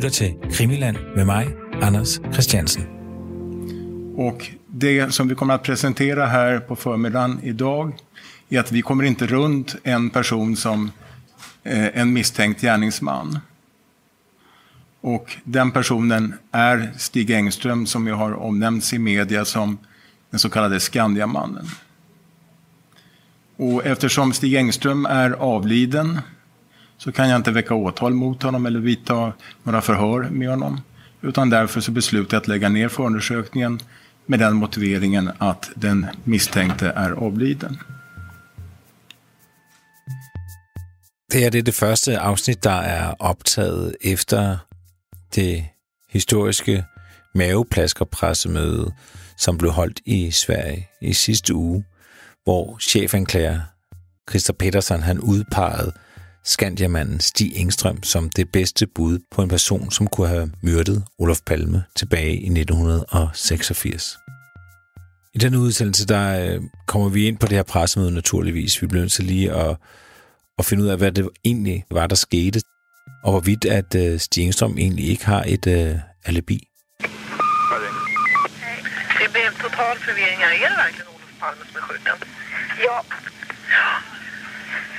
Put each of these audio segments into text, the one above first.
lytter til Krimiland med mig, Anders Christiansen. Och det som vi kommer att presentera här på förmiddagen idag är att vi kommer inte runt en person som eh, en misstänkt gärningsman. Och den personen är Stig Engström som ju har omnämnts i media som den så kallade Skandiamannen. Och eftersom Stig Engström är avliden så kan jag inte väcka åtal mot honom eller vidta några förhör med honom. Utan därför så beslutar jag att lägga ner förundersökningen med den motiveringen att den misstänkte är avliden. Det her det er det første afsnit, der er optaget efter det historiske maveplaskerpressemøde, som blev holdt i Sverige i sidste uge, hvor chefanklager Christer Petersen han udpegede Skandiamanden Stig Engstrøm som det bedste bud på en person, som kunne have myrdet Olof Palme tilbage i 1986. I den udsendelse, der øh, kommer vi ind på det her pressemøde naturligvis. Vi bliver nødt til lige at, at finde ud af, hvad det egentlig var, der skete, og hvorvidt at uh, Stig Engstrøm egentlig ikke har et uh, alibi. Det blev total förvirring. Är det verkligen Olof Palme som är skjuten? Ja.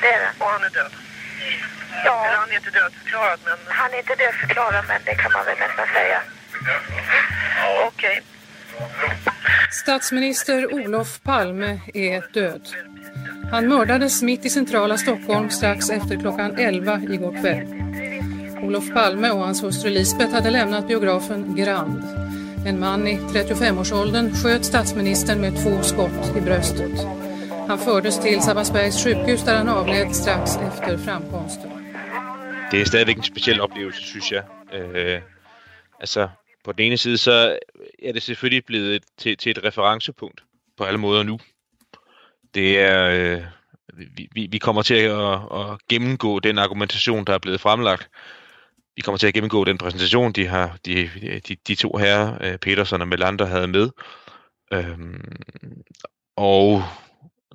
Det är det. Och han är död? Ja, Eller han är inte dödförklarad, men han är inte dödförklarad men det kan man väl nästan säga. okej. Statsminister Olof Palme är död. Han mördades mitt i centrala Stockholm strax efter klockan 11 igår kväll. Olof Palme och hans hustru Lisbeth hade lämnat biografen Grand. En man i 35-årsåldern sköt statsministern med två skott i bröstet. Han fördes till Sabbatsbergs sjukhus där han avled strax efter framkomsten. det er stadigvæk en speciel oplevelse, synes jeg. Øh, altså, på den ene side, så er det selvfølgelig blevet et, til, til et referencepunkt på alle måder nu. Det er, øh, vi, vi- kommer til at, at gennemgå den argumentation, der er blevet fremlagt. Vi kommer til at gennemgå den præsentation, de har de, de, de to herrer, øh, Petersen og Melander, havde med. Øhm, og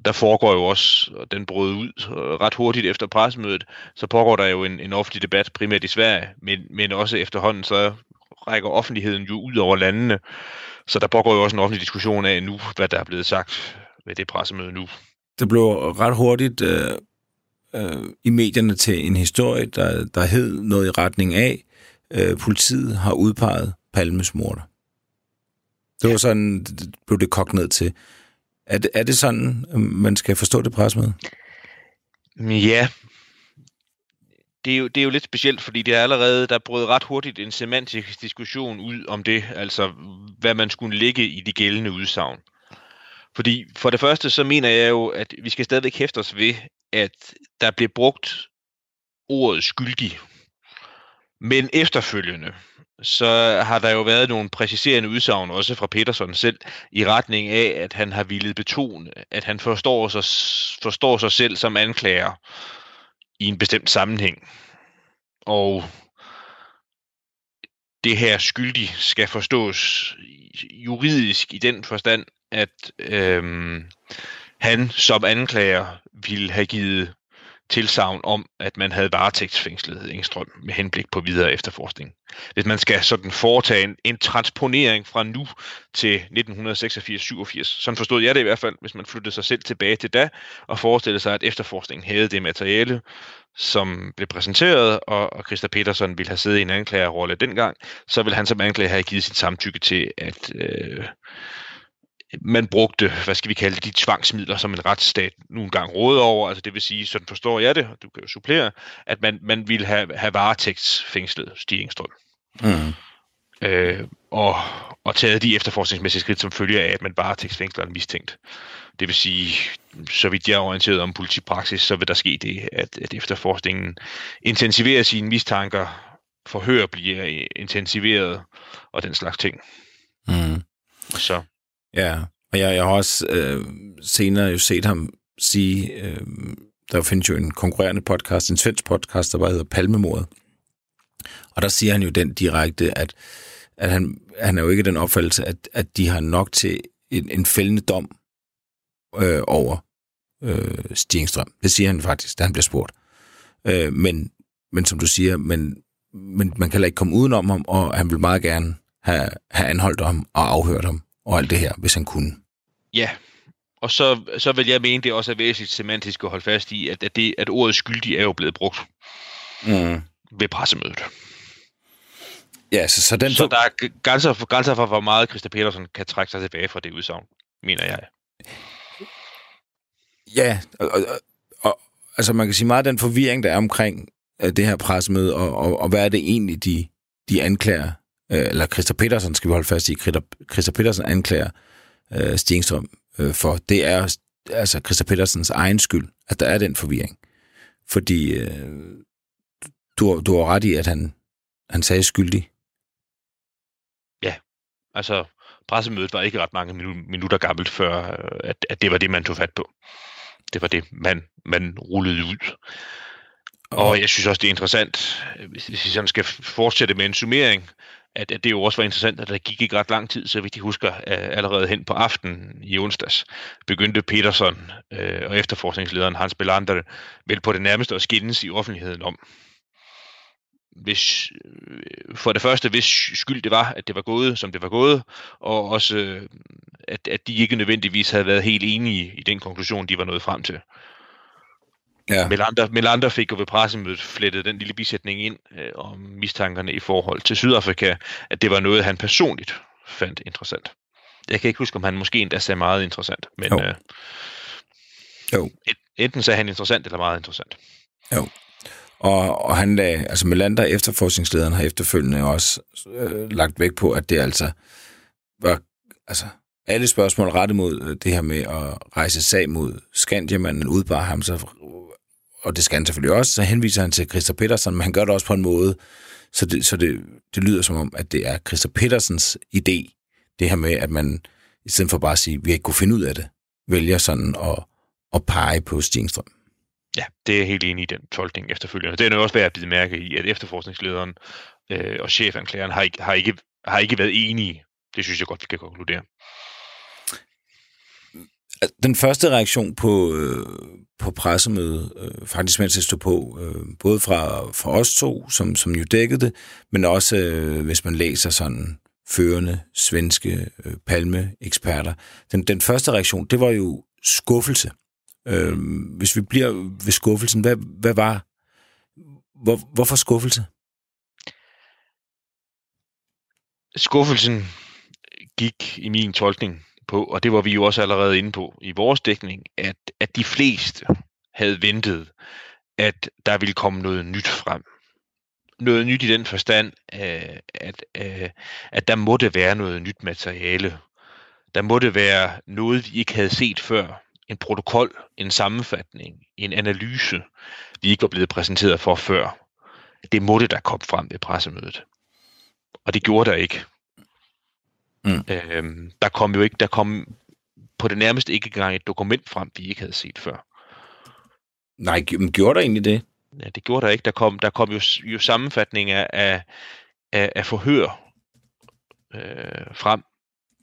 der foregår jo også, og den brød ud ret hurtigt efter pressemødet, så pågår der jo en, en offentlig debat, primært i Sverige, men, men også efterhånden, så rækker offentligheden jo ud over landene. Så der pågår jo også en offentlig diskussion af nu, hvad der er blevet sagt ved det pressemøde nu. Det blev ret hurtigt øh, øh, i medierne til en historie, der, der hed noget i retning af, øh, politiet har udpeget Palmes morder. Det var sådan, det blev det kogt ned til. Er det, er det sådan, øhm, man skal forstå det pressemøde? Mm, ja, det er, jo, det er jo lidt specielt, fordi det er allerede, der brød ret hurtigt en semantisk diskussion ud om det, altså hvad man skulle lægge i de gældende udsagn. Fordi for det første, så mener jeg jo, at vi skal stadigvæk hæfte os ved, at der blev brugt ordet skyldig. Men efterfølgende, så har der jo været nogle præciserende udsagn, også fra Peterson selv, i retning af, at han har villet betone, at han forstår sig, forstår sig selv som anklager i en bestemt sammenhæng. Og det her skyldig skal forstås juridisk i den forstand, at øhm, han som anklager ville have givet tilsavn om, at man havde varetægtsfængslet Engstrøm med henblik på videre efterforskning. Hvis man skal sådan foretage en, en transponering fra nu til 1986-87, sådan forstod jeg det i hvert fald, hvis man flyttede sig selv tilbage til da, og forestillede sig, at efterforskningen havde det materiale, som blev præsenteret, og, og Christa Petersen ville have siddet i en anklagerrolle dengang, så ville han som anklager have givet sit samtykke til, at øh, man brugte, hvad skal vi kalde det, de tvangsmidler, som en retsstat nu engang råder over. Altså det vil sige, sådan forstår jeg det, og du kan jo supplere, at man, man ville have, have varetægtsfængslet Stig Engstrøm. Mm. Øh, og, og taget de efterforskningsmæssige skridt, som følger af, at man varetægtsfængsler en mistænkt. Det vil sige, så vidt jeg er orienteret om politipraksis, så vil der ske det, at, at efterforskningen intensiverer sine mistanker, forhør bliver intensiveret, og den slags ting. Mm. Så Ja, og jeg, jeg har også øh, senere jo set ham sige, øh, der findes jo en konkurrerende podcast, en svensk podcast, der bare hedder Palmemordet. Og der siger han jo den direkte, at, at han, han er jo ikke den opfattelse, at, at de har nok til en, en fældende dom øh, over øh, Stigingstrøm. Det siger han faktisk, da han bliver spurgt. Øh, men, men som du siger, men, men man kan heller ikke komme udenom ham, og han vil meget gerne have, have anholdt ham og afhørt ham og alt det her, hvis han kunne. Ja, og så, så vil jeg mene, det også er væsentligt semantisk at holde fast i, at, at, det, at ordet skyldig er jo blevet brugt Mm. ved pressemødet. Ja, så, så den... Så der er grænser for, grænser for, hvor meget Christa Petersen kan trække sig tilbage fra det udsagn, mener jeg. Ja, og, og, og altså man kan sige meget af den forvirring, der er omkring øh, det her pressemøde, og, og, og hvad er det egentlig, de, de anklager, øh, eller Christa Petersen skal vi holde fast i, Christa, Petersen anklager øh, Stingstrøm øh, for, det er altså Christa Petersens egen skyld, at der er den forvirring. Fordi øh, du, du har ret i, at han, han sagde skyldig. Altså, pressemødet var ikke ret mange minu- minutter gammelt, før øh, at, at det var det, man tog fat på. Det var det, man, man rullede ud. Og jeg synes også, det er interessant, øh, hvis vi sådan skal fortsætte med en summering, at, at det jo også var interessant, at der gik ikke ret lang tid, så vidt de husker, øh, allerede hen på aftenen i onsdags, begyndte Peterson øh, og efterforskningslederen Hans Belander vel på det nærmeste at skændes i offentligheden om, hvis, øh, for det første, hvis skyld det var, at det var gået, som det var gået, og også, øh, at, at de ikke nødvendigvis havde været helt enige i den konklusion, de var nået frem til. Ja. Melander, Melander fik jo ved pressemødet flettet den lille bisætning ind øh, om mistankerne i forhold til Sydafrika, at det var noget, han personligt fandt interessant. Jeg kan ikke huske, om han måske endda sagde meget interessant, men Jo. øh, Jo. enten sagde han interessant eller meget interessant. Og, og han lagde, altså Melander, efterforskningslederen, har efterfølgende også øh, lagt vægt på, at det altså var, altså alle spørgsmål rettet mod øh, det her med at rejse sag mod Skandiamanden, udbar ham så, og det skal han selvfølgelig også, så henviser han til Christer Petersen, men han gør det også på en måde, så det, så det, det lyder som om, at det er Christer Petersens idé, det her med, at man, i stedet for bare at sige, vi har ikke kunne finde ud af det, vælger sådan at, at pege på Stingstrøm. Ja, det er jeg helt enig i den tolkning efterfølgende. Det er jo også værd at bide mærke i, at efterforskningslederen øh, og chefanklageren har ikke, har, ikke, har ikke været enige. Det synes jeg godt, vi kan konkludere den første reaktion på, øh, på pressemødet, øh, faktisk mens jeg stod på, øh, både fra, fra os to, som, som jo dækkede det, men også øh, hvis man læser sådan førende svenske øh, palme-eksperter. Den, den første reaktion, det var jo skuffelse. Øh, hvis vi bliver ved skuffelsen, hvad, hvad var... Hvor, hvorfor skuffelse? Skuffelsen gik i min tolkning på, og det var vi jo også allerede inde på i vores dækning, at, at de fleste havde ventet, at der ville komme noget nyt frem. Noget nyt i den forstand, øh, at, øh, at der måtte være noget nyt materiale. Der måtte være noget, vi ikke havde set før. En protokol, en sammenfatning, en analyse, vi ikke var blevet præsenteret for før. Det måtte der komme frem ved pressemødet. Og det gjorde der ikke. Mm. Øhm, der kom jo ikke, der kom på det nærmeste ikke engang et dokument frem, vi ikke havde set før. Nej, men gjorde der egentlig det? Ja, det gjorde der ikke. Der kom, der kom jo, jo sammenfatning af, af, af, af forhør øh, frem.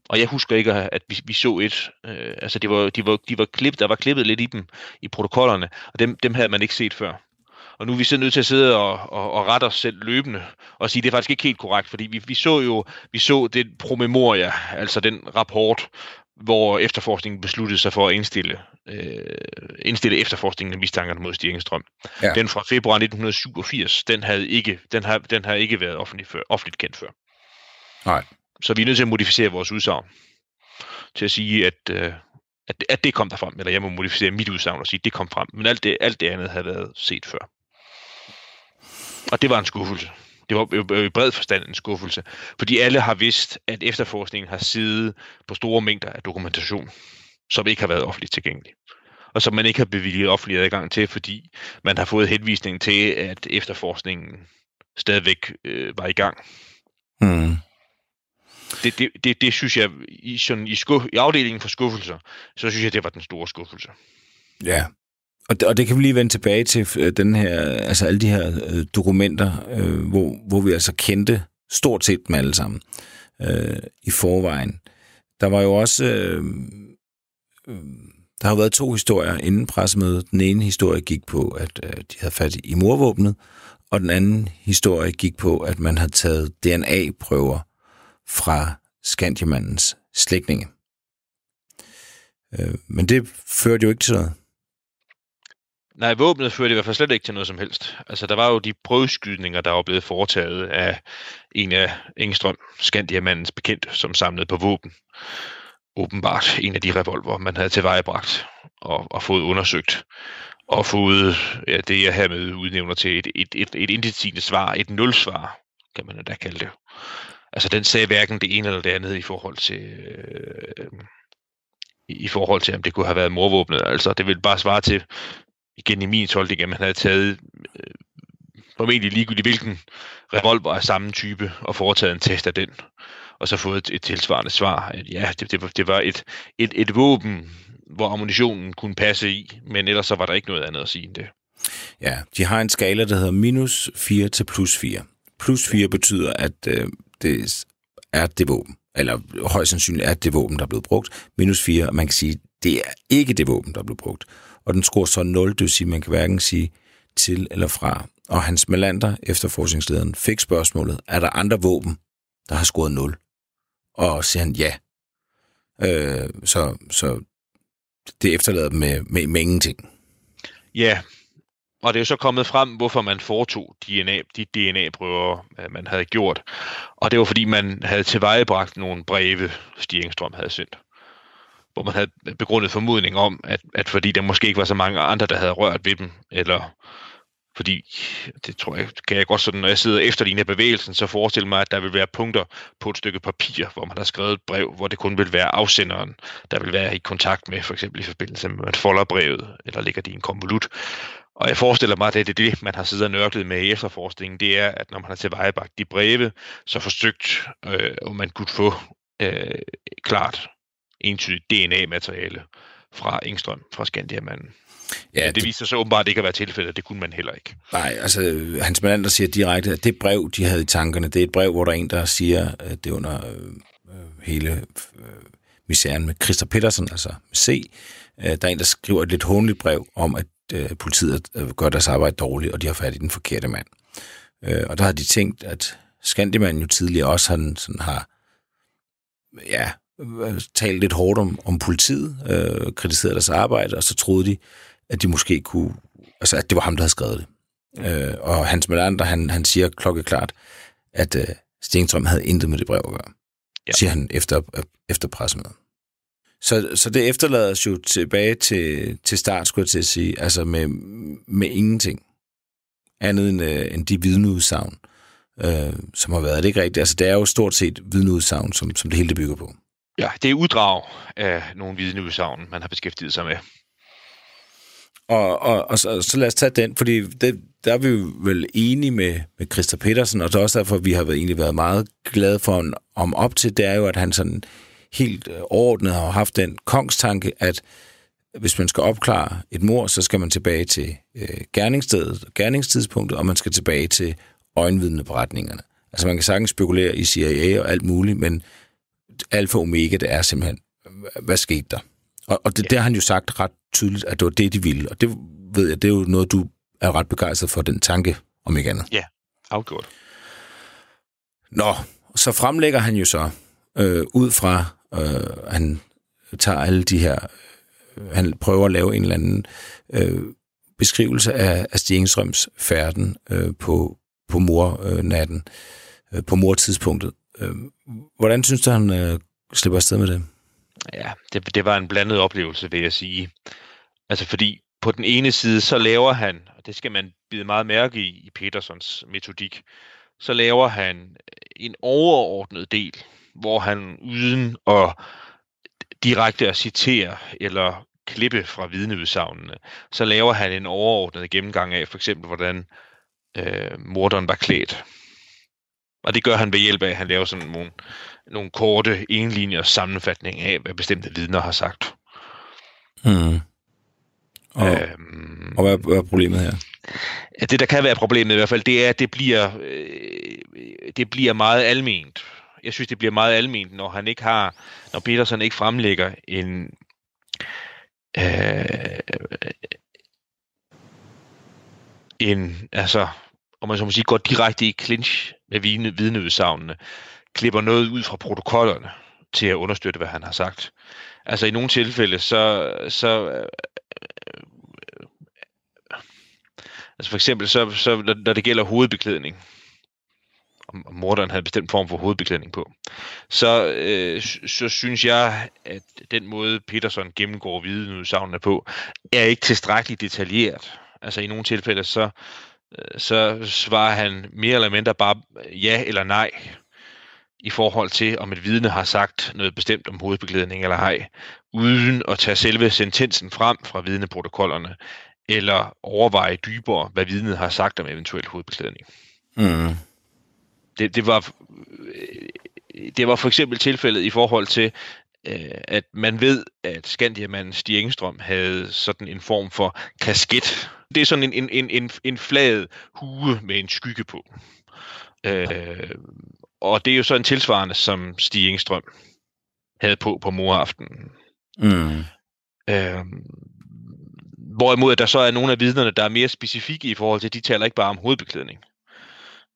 Og jeg husker ikke, at vi, vi så et. Øh, altså, det var, de var, de var klippet, der var klippet lidt i dem i protokollerne, og dem, dem havde man ikke set før. Og nu er vi så nødt til at sidde og, og, og rette os selv løbende og sige, at det er faktisk ikke helt korrekt, fordi vi, vi så jo vi så det promemoria, altså den rapport, hvor efterforskningen besluttede sig for at indstille, øh, indstille efterforskningen af mistankerne mod Stigningsstrøm. Ja. Ja. Den fra februar 1987, den havde ikke, den har, den har ikke været offentligt, før, offentligt kendt før. Nej. Så vi er nødt til at modificere vores udsagn til at sige, at, øh, at, at det kom der frem, eller jeg må modificere mit udsagn og sige, at det kom frem. Men alt det, alt det andet havde været set før. Og det var en skuffelse. Det var jo i bred forstand en skuffelse, fordi alle har vidst, at efterforskningen har siddet på store mængder af dokumentation, som ikke har været offentligt tilgængelig. Og som man ikke har bevilget offentlig adgang til, fordi man har fået henvisning til, at efterforskningen stadigvæk øh, var i gang. Mm. Det, det, det, det synes jeg, i, sådan, i, skuff, i afdelingen for skuffelser, så synes jeg, det var den store skuffelse. Ja, og det, og det kan vi lige vende tilbage til øh, den her, altså alle de her øh, dokumenter, øh, hvor, hvor vi altså kendte stort set dem alle sammen øh, i forvejen. Der var jo også, øh, øh, der har været to historier inden pressemødet. Den ene historie gik på, at øh, de havde fat i morvåbnet, og den anden historie gik på, at man havde taget DNA-prøver fra Skandiamandens slægtninge. Øh, men det førte jo ikke til noget. Nej, våbnet førte i hvert fald slet ikke til noget som helst. Altså, der var jo de prøveskydninger, der var blevet foretaget af en af Engstrøm, Skandiamandens bekendt, som samlede på våben. Åbenbart en af de revolver, man havde tilvejebragt og, og fået undersøgt. Og fået ja, det, jeg hermed udnævner til et, et, et, et indtidsigende svar, et nulsvar, kan man da kalde det. Altså, den sagde hverken det ene eller det andet i forhold til... Øh, i forhold til, om det kunne have været morvåbnet. Altså, det vil bare svare til, igen i min tolkning, at man havde taget øh, formentlig ligegyldigt hvilken revolver af samme type og foretaget en test af den, og så fået et, et tilsvarende svar, at ja, det, det, var, det var et, et, et våben, hvor ammunitionen kunne passe i, men ellers så var der ikke noget andet at sige end det. Ja, de har en skala, der hedder minus 4 til plus 4. Plus 4 betyder, at øh, det er det våben, eller højst sandsynligt er det våben, der er blevet brugt. Minus 4, man kan sige, det er ikke det våben, der er blevet brugt og den scorer så 0, det vil sige, man kan hverken sige til eller fra. Og Hans Melander, efterforskningslederen, fik spørgsmålet, er der andre våben, der har scoret 0? Og siger han ja. Øh, så, så det efterlader dem med, med, med ingenting. Ja, og det er jo så kommet frem, hvorfor man foretog DNA, de DNA-prøver, øh, man havde gjort. Og det var fordi, man havde tilvejebragt nogle breve, Stig havde sendt hvor man havde begrundet formodning om, at, at fordi der måske ikke var så mange andre, der havde rørt ved dem, eller fordi, det tror jeg, kan jeg godt sådan, når jeg sidder efter din bevægelsen, så forestille mig, at der vil være punkter på et stykke papir, hvor man har skrevet et brev, hvor det kun vil være afsenderen, der vil være i kontakt med, for eksempel i forbindelse med, at man folder brevet, eller lægger det i en konvolut. Og jeg forestiller mig, at det er det, man har siddet og nørklet med i efterforskningen, det er, at når man har tilvejebagt de breve, så forsøgt, øh, om man kunne få øh, klart entydigt DNA-materiale fra Engstrøm, fra Skandiamanden. Ja, det, det viser sig åbenbart ikke at være tilfældet, det kunne man heller ikke. Nej, altså Hans Melander siger direkte, at det brev, de havde i tankerne, det er et brev, hvor der er en, der siger, at det er under øh, hele øh, misæren med Christa Petersen, altså med C. Øh, der er en, der skriver et lidt håndeligt brev om, at øh, politiet øh, gør deres arbejde dårligt, og de har fat i den forkerte mand. Øh, og der har de tænkt, at Skandimanden jo tidligere også han, sådan har ja, talt lidt hårdt om, om politiet, øh, kritiserede deres arbejde, og så troede de, at de måske kunne, altså at det var ham, der havde skrevet det. Øh, og Hans Melander, han, han siger klokkeklart, at øh, Stenstrøm havde intet med det brev at gøre, ja. siger han efter, efter pressemødet. Så, så det efterlader os jo tilbage til, til start, skulle jeg til at sige, altså med, med ingenting andet end, øh, end de vidneudsagn, øh, som har været. Det er ikke rigtigt. Altså, det er jo stort set vidneudsagn, som, som det hele det bygger på. Ja, det er uddrag af nogle vidneudsagn, man har beskæftiget sig med. Og, og, og så, så lad os tage den, fordi det, der er vi jo vel enige med, med Christa Petersen, og det er også derfor, vi har været, egentlig været meget glade for ham om op til, det er jo, at han sådan helt øh, ordnet har haft den kongstanke, at hvis man skal opklare et mor, så skal man tilbage til øh, gerningsstedet, gerningstidspunktet, og man skal tilbage til øjenvidneberetningerne. Altså man kan sagtens spekulere i CIA og alt muligt, men alfa omega, det er simpelthen, hvad skete der? Og, og det, ja. der har han jo sagt ret tydeligt, at det var det, de ville. Og det ved jeg, det er jo noget, du er ret begejstret for, den tanke, om ikke andet. Ja, afgjort. Nå, så fremlægger han jo så, øh, ud fra, øh, han tager alle de her, øh, han prøver at lave en eller anden øh, beskrivelse af, af Stigningsrøms færden øh, på, på mornatten, øh, på mortidspunktet. Øh, hvordan synes du, han øh, slipper afsted med det? Ja, det, det var en blandet oplevelse, vil jeg sige. Altså fordi på den ene side, så laver han, og det skal man bide meget mærke i, i Petersons metodik, så laver han øh, en overordnet del, hvor han uden at direkte at citere eller klippe fra vidneudsagnene, så laver han en overordnet gennemgang af for eksempel, hvordan øh, morderen var klædt. Og det gør han ved hjælp af, at han laver sådan nogle, nogle korte enlinjers sammenfatning af, hvad bestemte vidner har sagt. Mm. Og, øhm, og hvad, hvad er problemet her? Det, der kan være problemet i hvert fald, det er, at det bliver, øh, det bliver meget alment. Jeg synes, det bliver meget alment, når han ikke har, når Peterson ikke fremlægger en, øh, en, altså, og man så må sige, går direkte i clinch med vidne, vidneudsagnene, klipper noget ud fra protokollerne til at understøtte, hvad han har sagt. Altså i nogle tilfælde, så, så øh, altså for eksempel, så, så når det gælder hovedbeklædning, og morderen havde bestemt form for hovedbeklædning på, så, øh, så synes jeg, at den måde, Peterson gennemgår vidneudsagnene på, er ikke tilstrækkeligt detaljeret. Altså i nogle tilfælde, så, så svarer han mere eller mindre bare ja eller nej i forhold til, om et vidne har sagt noget bestemt om hovedbeklædning eller ej, uden at tage selve sentensen frem fra vidneprotokollerne, eller overveje dybere, hvad vidnet har sagt om eventuel hovedbeklædning. Mm. Det, det, var, det var for eksempel tilfældet i forhold til, øh, at man ved, at Skandiamanden Stig Engstrøm havde sådan en form for kasket. Det er sådan en, en, en, en, en flad hue med en skygge på. Øh, og det er jo så en tilsvarende, som Stig Engstrøm havde på på moraftenen. Mm. Øh, hvorimod der så er nogle af vidnerne, der er mere specifikke i forhold til, de taler ikke bare om hovedbeklædning.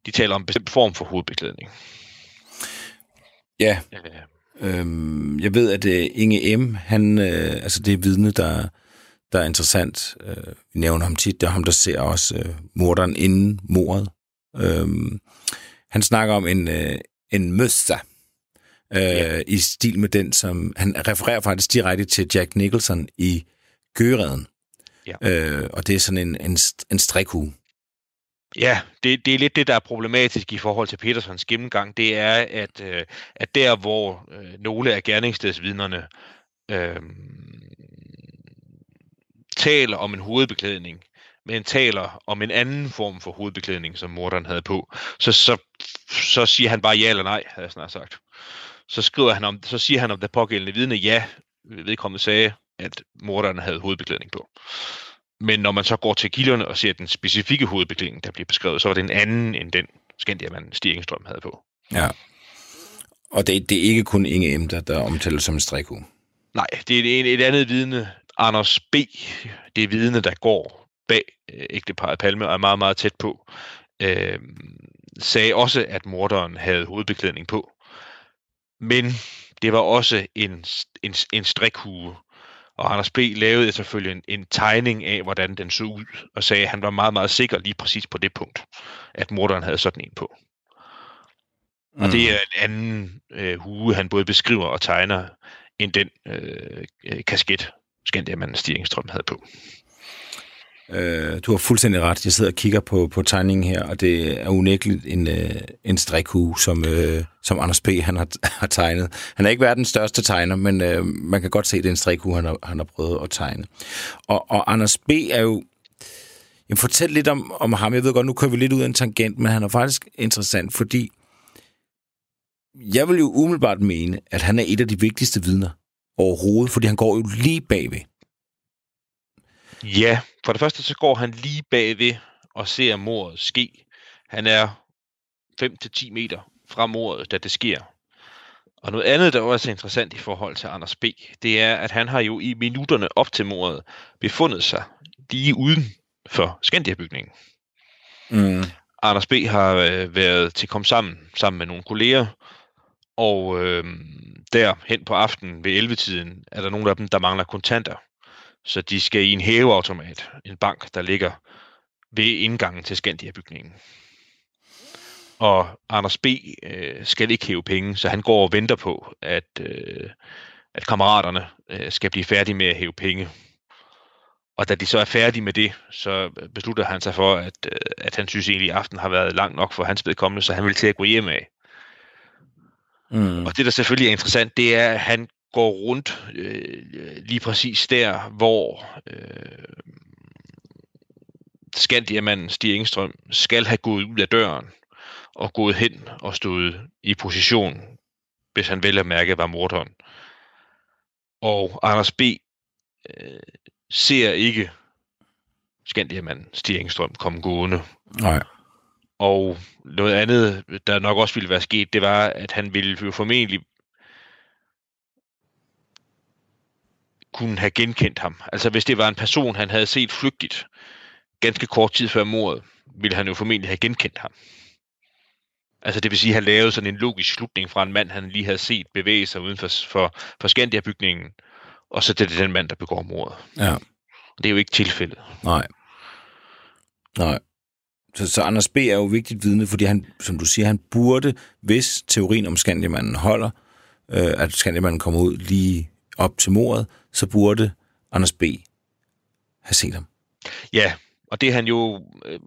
De taler om en bestemt form for hovedbeklædning. Ja, Øh, øhm, jeg ved, at uh, Inge M., han, øh, altså det er vidne, der, der er interessant. Øh, vi nævner ham tit, det er ham, der ser også øh, morderen inden mordet. Øhm, han snakker om en, øh, en møssa, øh, Ja. i stil med den, som... Han refererer faktisk direkte til Jack Nicholson i Gøreden. Ja. Øh, og det er sådan en, en, en strikhue. Ja, det, det er lidt det, der er problematisk i forhold til Petersons gennemgang. Det er, at, øh, at der, hvor øh, nogle af gerningsstedsvidnerne øh, taler om en hovedbeklædning, men taler om en anden form for hovedbeklædning, som morderen havde på, så, så, så siger han bare ja eller nej, havde jeg snart sagt. Så, skriver han om, så siger han om det pågældende vidne, ja, vedkommende sagde, at morderen havde hovedbeklædning på. Men når man så går til kilderne og ser den specifikke hovedbeklædning, der bliver beskrevet, så var det en anden end den Skandiamanden Stig Engstrøm havde på. Ja. Og det, det er ikke kun Inge M., der, der omtales som en strikhue. Nej, det er et, et andet vidne, Anders B., det er vidne, der går bag øh, ægteparet Palme og er meget, meget tæt på, øh, sagde også, at morderen havde hovedbeklædning på. Men det var også en, en, en strikhue, og Anders B. lavede selvfølgelig en, en tegning af, hvordan den så ud, og sagde, at han var meget, meget sikker lige præcis på det punkt, at morderen havde sådan en på. Mm. Og det er en anden øh, hue, han både beskriver og tegner, end den øh, kasket, Skandiamanden Stig Engstrøm havde på. Øh, du har fuldstændig ret. Jeg sidder og kigger på, på tegningen her, og det er unægteligt en, øh, en strikhue, som, øh, som Anders P. Han har, har tegnet. Han er ikke verdens største tegner, men øh, man kan godt se, at det er en strikhue, han har, han har prøvet at tegne. Og, og Anders B. er jo... Jamen, fortæl lidt om, om ham. Jeg ved godt, nu kører vi lidt ud af en tangent, men han er faktisk interessant, fordi jeg vil jo umiddelbart mene, at han er et af de vigtigste vidner overhovedet, fordi han går jo lige bagved. Ja, for det første så går han lige bagved og ser mordet ske. Han er 5-10 meter fra mordet, da det sker. Og noget andet, der også er interessant i forhold til Anders B., det er, at han har jo i minutterne op til mordet befundet sig lige uden for Skandiabygningen. Mm. Anders B. har øh, været til kom sammen sammen med nogle kolleger, og øh, der hen på aftenen ved 11-tiden er der nogle af dem, der mangler kontanter. Så de skal i en hæveautomat, en bank, der ligger ved indgangen til Skandia-bygningen. Og Anders B. Øh, skal ikke hæve penge, så han går og venter på, at, øh, at kammeraterne øh, skal blive færdige med at hæve penge. Og da de så er færdige med det, så beslutter han sig for, at, øh, at han synes egentlig, at aften har været lang nok for hans vedkommende, så han vil til at gå hjem af. Mm. Og det, der selvfølgelig er interessant, det er, at han går rundt øh, lige præcis der, hvor øh, Skandiamanden Stig Engstrøm skal have gået ud af døren og gået hen og stået i position, hvis han vel at mærke var morderen. Og Anders B. Øh, ser ikke Skandiamanden Stig Engstrøm komme gående. Nej. Og noget andet, der nok også ville være sket, det var, at han ville jo formentlig kunne have genkendt ham. Altså hvis det var en person, han havde set flygtigt, ganske kort tid før mordet, ville han jo formentlig have genkendt ham. Altså det vil sige, at han lavede sådan en logisk slutning fra en mand, han lige havde set bevæge sig uden for, for, for Skandia-bygningen, og så det er den mand, der begår mordet. Ja. Det er jo ikke tilfældet. Nej. Nej. Så, så Anders B. er jo vigtigt vidne, fordi han, som du siger, han burde, hvis teorien om Skandiamanden holder, øh, at Skandiamanden kommer ud lige op til mordet, så burde Anders B. have set ham. Ja, og det er han jo øh,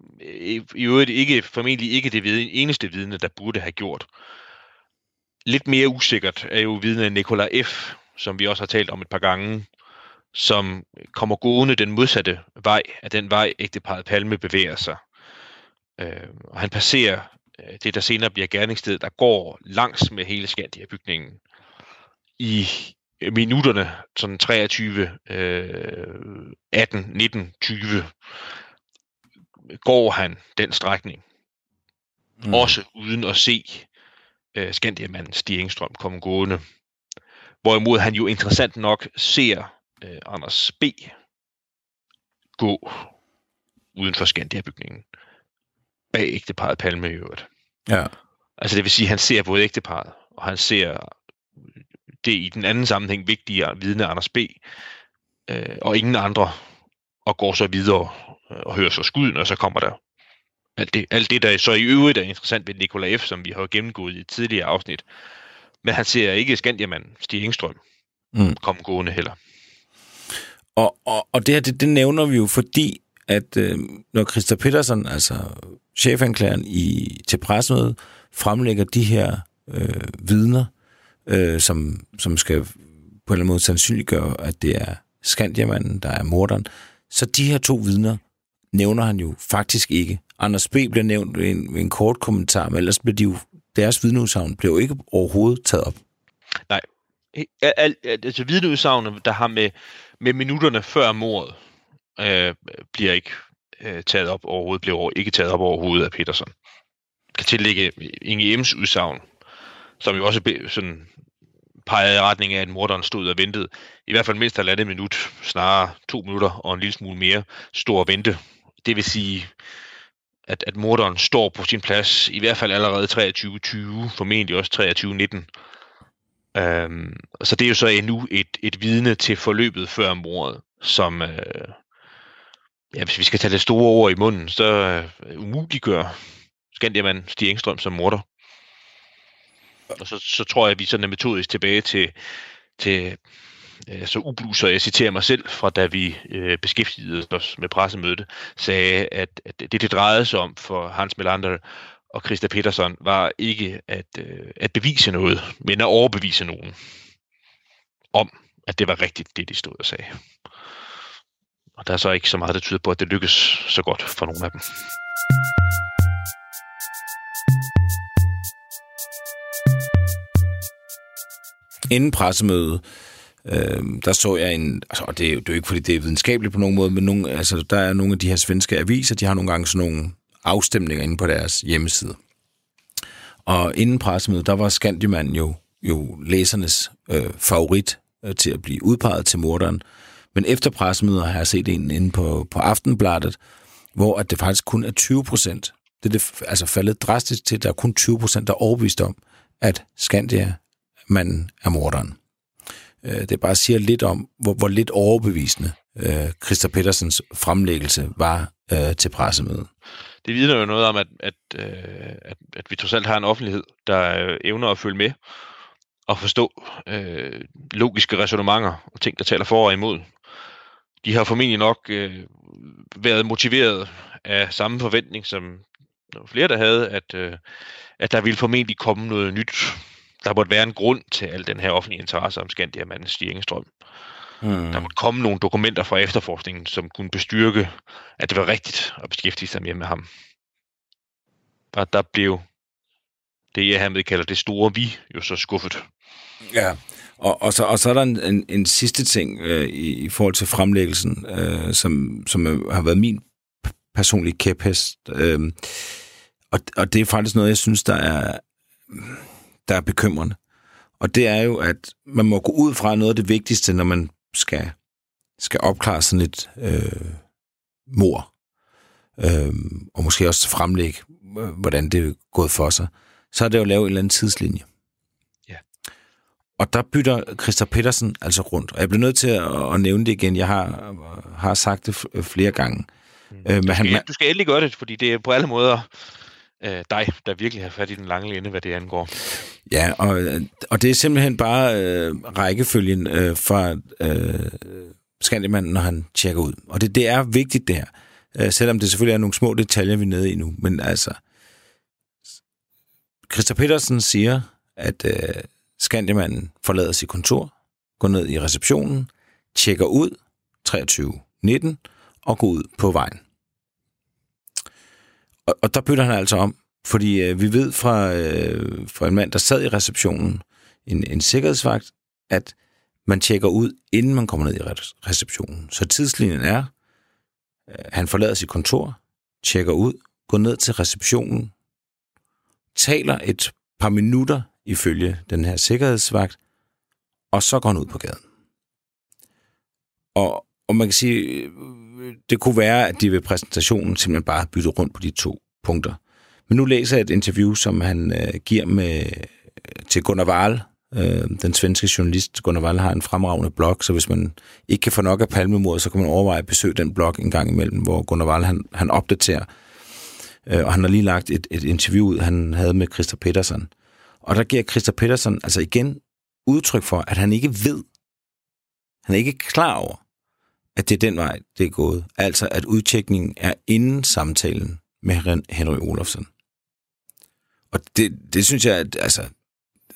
i øvrigt ikke, formentlig ikke det vidne, eneste vidne, der burde have gjort. Lidt mere usikkert er jo vidne Nikola F., som vi også har talt om et par gange, som kommer gående den modsatte vej af den vej, ægteparet Palme bevæger sig. Øh, og han passerer øh, det, der senere bliver gerningsstedet, der går langs med hele Skandia-bygningen i minutterne, sådan 23, øh, 18, 19, 20, går han den strækning. Mm. Også uden at se øh, Skandiamanden Stig Engstrøm komme gående. Hvorimod han jo interessant nok ser øh, Anders B. gå uden for Skandia-bygningen. Bag ægteparet Palme i øvrigt. Ja. Altså det vil sige, at han ser både ægteparet, og han ser det i den anden sammenhæng vigtige vidne Anders B. Øh, og ingen andre, og går så videre øh, og hører så skuden, og så kommer der alt det, alt det, der så i øvrigt er interessant ved Nikolaj F., som vi har gennemgået i tidligere afsnit. Men han ser ikke Skandiamand Stig Engstrøm Mm. komme gående heller. Og, og, og det her, det, det nævner vi jo, fordi at øh, når Christa Petersen, altså chefanklageren i, til pressemødet, fremlægger de her øh, vidner, øh, øh, som, som skal på en eller anden måde sandsynliggøre, at det er Skandiamanden, der er morderen, så de her to vidner nævner han jo faktisk ikke. Anders B. bliver nævnt i en, en kort kommentar, men ellers bliver de jo, deres vidneudsagn bliver jo ikke overhovedet taget op. Nej, al, al, altså vidneudsagnene, der har med, med minutterne før mordet, øh, bliver ikke øh, taget op overhovedet, bliver over, ikke taget op overhovedet af Petersen. Jeg kan tillægge Inge M's udsagn, som jo også be, sådan pegede i retning af, at morderen stod og ventede. I hvert fald mindst halvandet minut, snarere to minutter og en lille smule mere, stod og vente. Det vil sige, at, at morderen står på sin plads, i hvert fald allerede 23.20, formentlig også 23.19. Øhm, så det er jo så endnu et, et vidne til forløbet før mordet, som, øh, ja, hvis vi skal tage det store ord i munden, så øh, umuliggør Skandiaman Stig Engstrøm som morder. Og så, så tror jeg, at vi sådan er metodisk tilbage til, til så ubluser, jeg citerer mig selv, fra da vi øh, beskæftigede os med pressemødet, sagde, at, at det, det drejede sig om for Hans Melander og Christa Petersen, var ikke at, øh, at bevise noget, men at overbevise nogen om, at det var rigtigt, det de stod og sagde. Og der er så ikke så meget, der tyder på, at det lykkes så godt for nogle af dem. Inden pressemødet, øh, der så jeg en, altså, og det er, jo, det er jo ikke, fordi det er videnskabeligt på nogen måde, men nogle, altså, der er nogle af de her svenske aviser, de har nogle gange sådan nogle afstemninger inde på deres hjemmeside. Og inden pressemødet, der var Skandiman jo, jo læsernes øh, favorit øh, til at blive udpeget til morderen. Men efter pressemødet har jeg set en inde på, på Aftenbladet, hvor at det faktisk kun er 20 procent. Det er det, altså faldet drastisk til, at der er kun 20 procent, der er overbevist om, at Skandia manden er morderen. Øh, det bare siger lidt om, hvor, hvor lidt overbevisende øh, Christa Petersens fremlæggelse var øh, til pressemødet. Det vidner jo noget om, at, at, øh, at, at vi trods alt har en offentlighed, der øh, evner at følge med og forstå øh, logiske resonemanger og ting, der taler for og imod. De har formentlig nok øh, været motiveret af samme forventning, som flere der havde, at, øh, at der ville formentlig komme noget nyt. Der måtte være en grund til al den her offentlige interesse om Skandiamanden Stig Engstrøm. Hmm. Der måtte komme nogle dokumenter fra efterforskningen, som kunne bestyrke, at det var rigtigt at beskæftige sig mere med ham. Og der blev det, jeg hermed kalder det store vi, jo så skuffet. Ja, og, og, så, og så er der en, en, en sidste ting øh, i, i forhold til fremlæggelsen, øh, som, som har været min personlige kæphest. Øh, og, og det er faktisk noget, jeg synes, der er, der er bekymrende. Og det er jo, at man må gå ud fra noget af det vigtigste, når man skal, skal opklare sådan et øh, mor. øh, og måske også fremlægge, øh, hvordan det er gået for sig, så er det jo at lave en eller anden tidslinje. Ja. Og der bytter Christa Petersen altså rundt. Og jeg bliver nødt til at, at nævne det igen. Jeg har, har sagt det flere gange. Mm. Øh, men Du han, skal, du skal endelig gøre det, fordi det er på alle måder øh, dig, der virkelig har fat i den lange ende, hvad det angår. Ja, og, og det er simpelthen bare øh, rækkefølgen øh, fra øh, Skandimanden, når han tjekker ud. Og det, det er vigtigt der, øh, selvom det selvfølgelig er nogle små detaljer, vi er nede i nu. Men altså, Christa Petersen siger, at øh, Skandimanden forlader sit kontor, går ned i receptionen, tjekker ud 23.19 og går ud på vejen. Og, og der bytter han altså om, fordi øh, vi ved fra, øh, fra en mand, der sad i receptionen, en, en sikkerhedsvagt, at man tjekker ud, inden man kommer ned i receptionen. Så tidslinjen er, øh, han forlader sit kontor, tjekker ud, går ned til receptionen, taler et par minutter ifølge den her sikkerhedsvagt, og så går han ud på gaden. Og, og man kan sige, øh, det kunne være, at de ved præsentationen simpelthen bare bytte rundt på de to punkter. Men nu læser jeg et interview, som han øh, giver med, øh, til Gunnar Wahl, øh, den svenske journalist. Gunnar Wahl har en fremragende blog, så hvis man ikke kan få nok af palmemordet, så kan man overveje at besøge den blog en gang imellem, hvor Gunnar Wahl han, han opdaterer. Øh, og han har lige lagt et, et interview ud, han havde med Christer Petersen. Og der giver Christer Petersen altså igen udtryk for, at han ikke ved, han er ikke klar over, at det er den vej, det er gået. Altså, at udtjekningen er inden samtalen med Henry Olofsson. Og det, det synes jeg, at altså,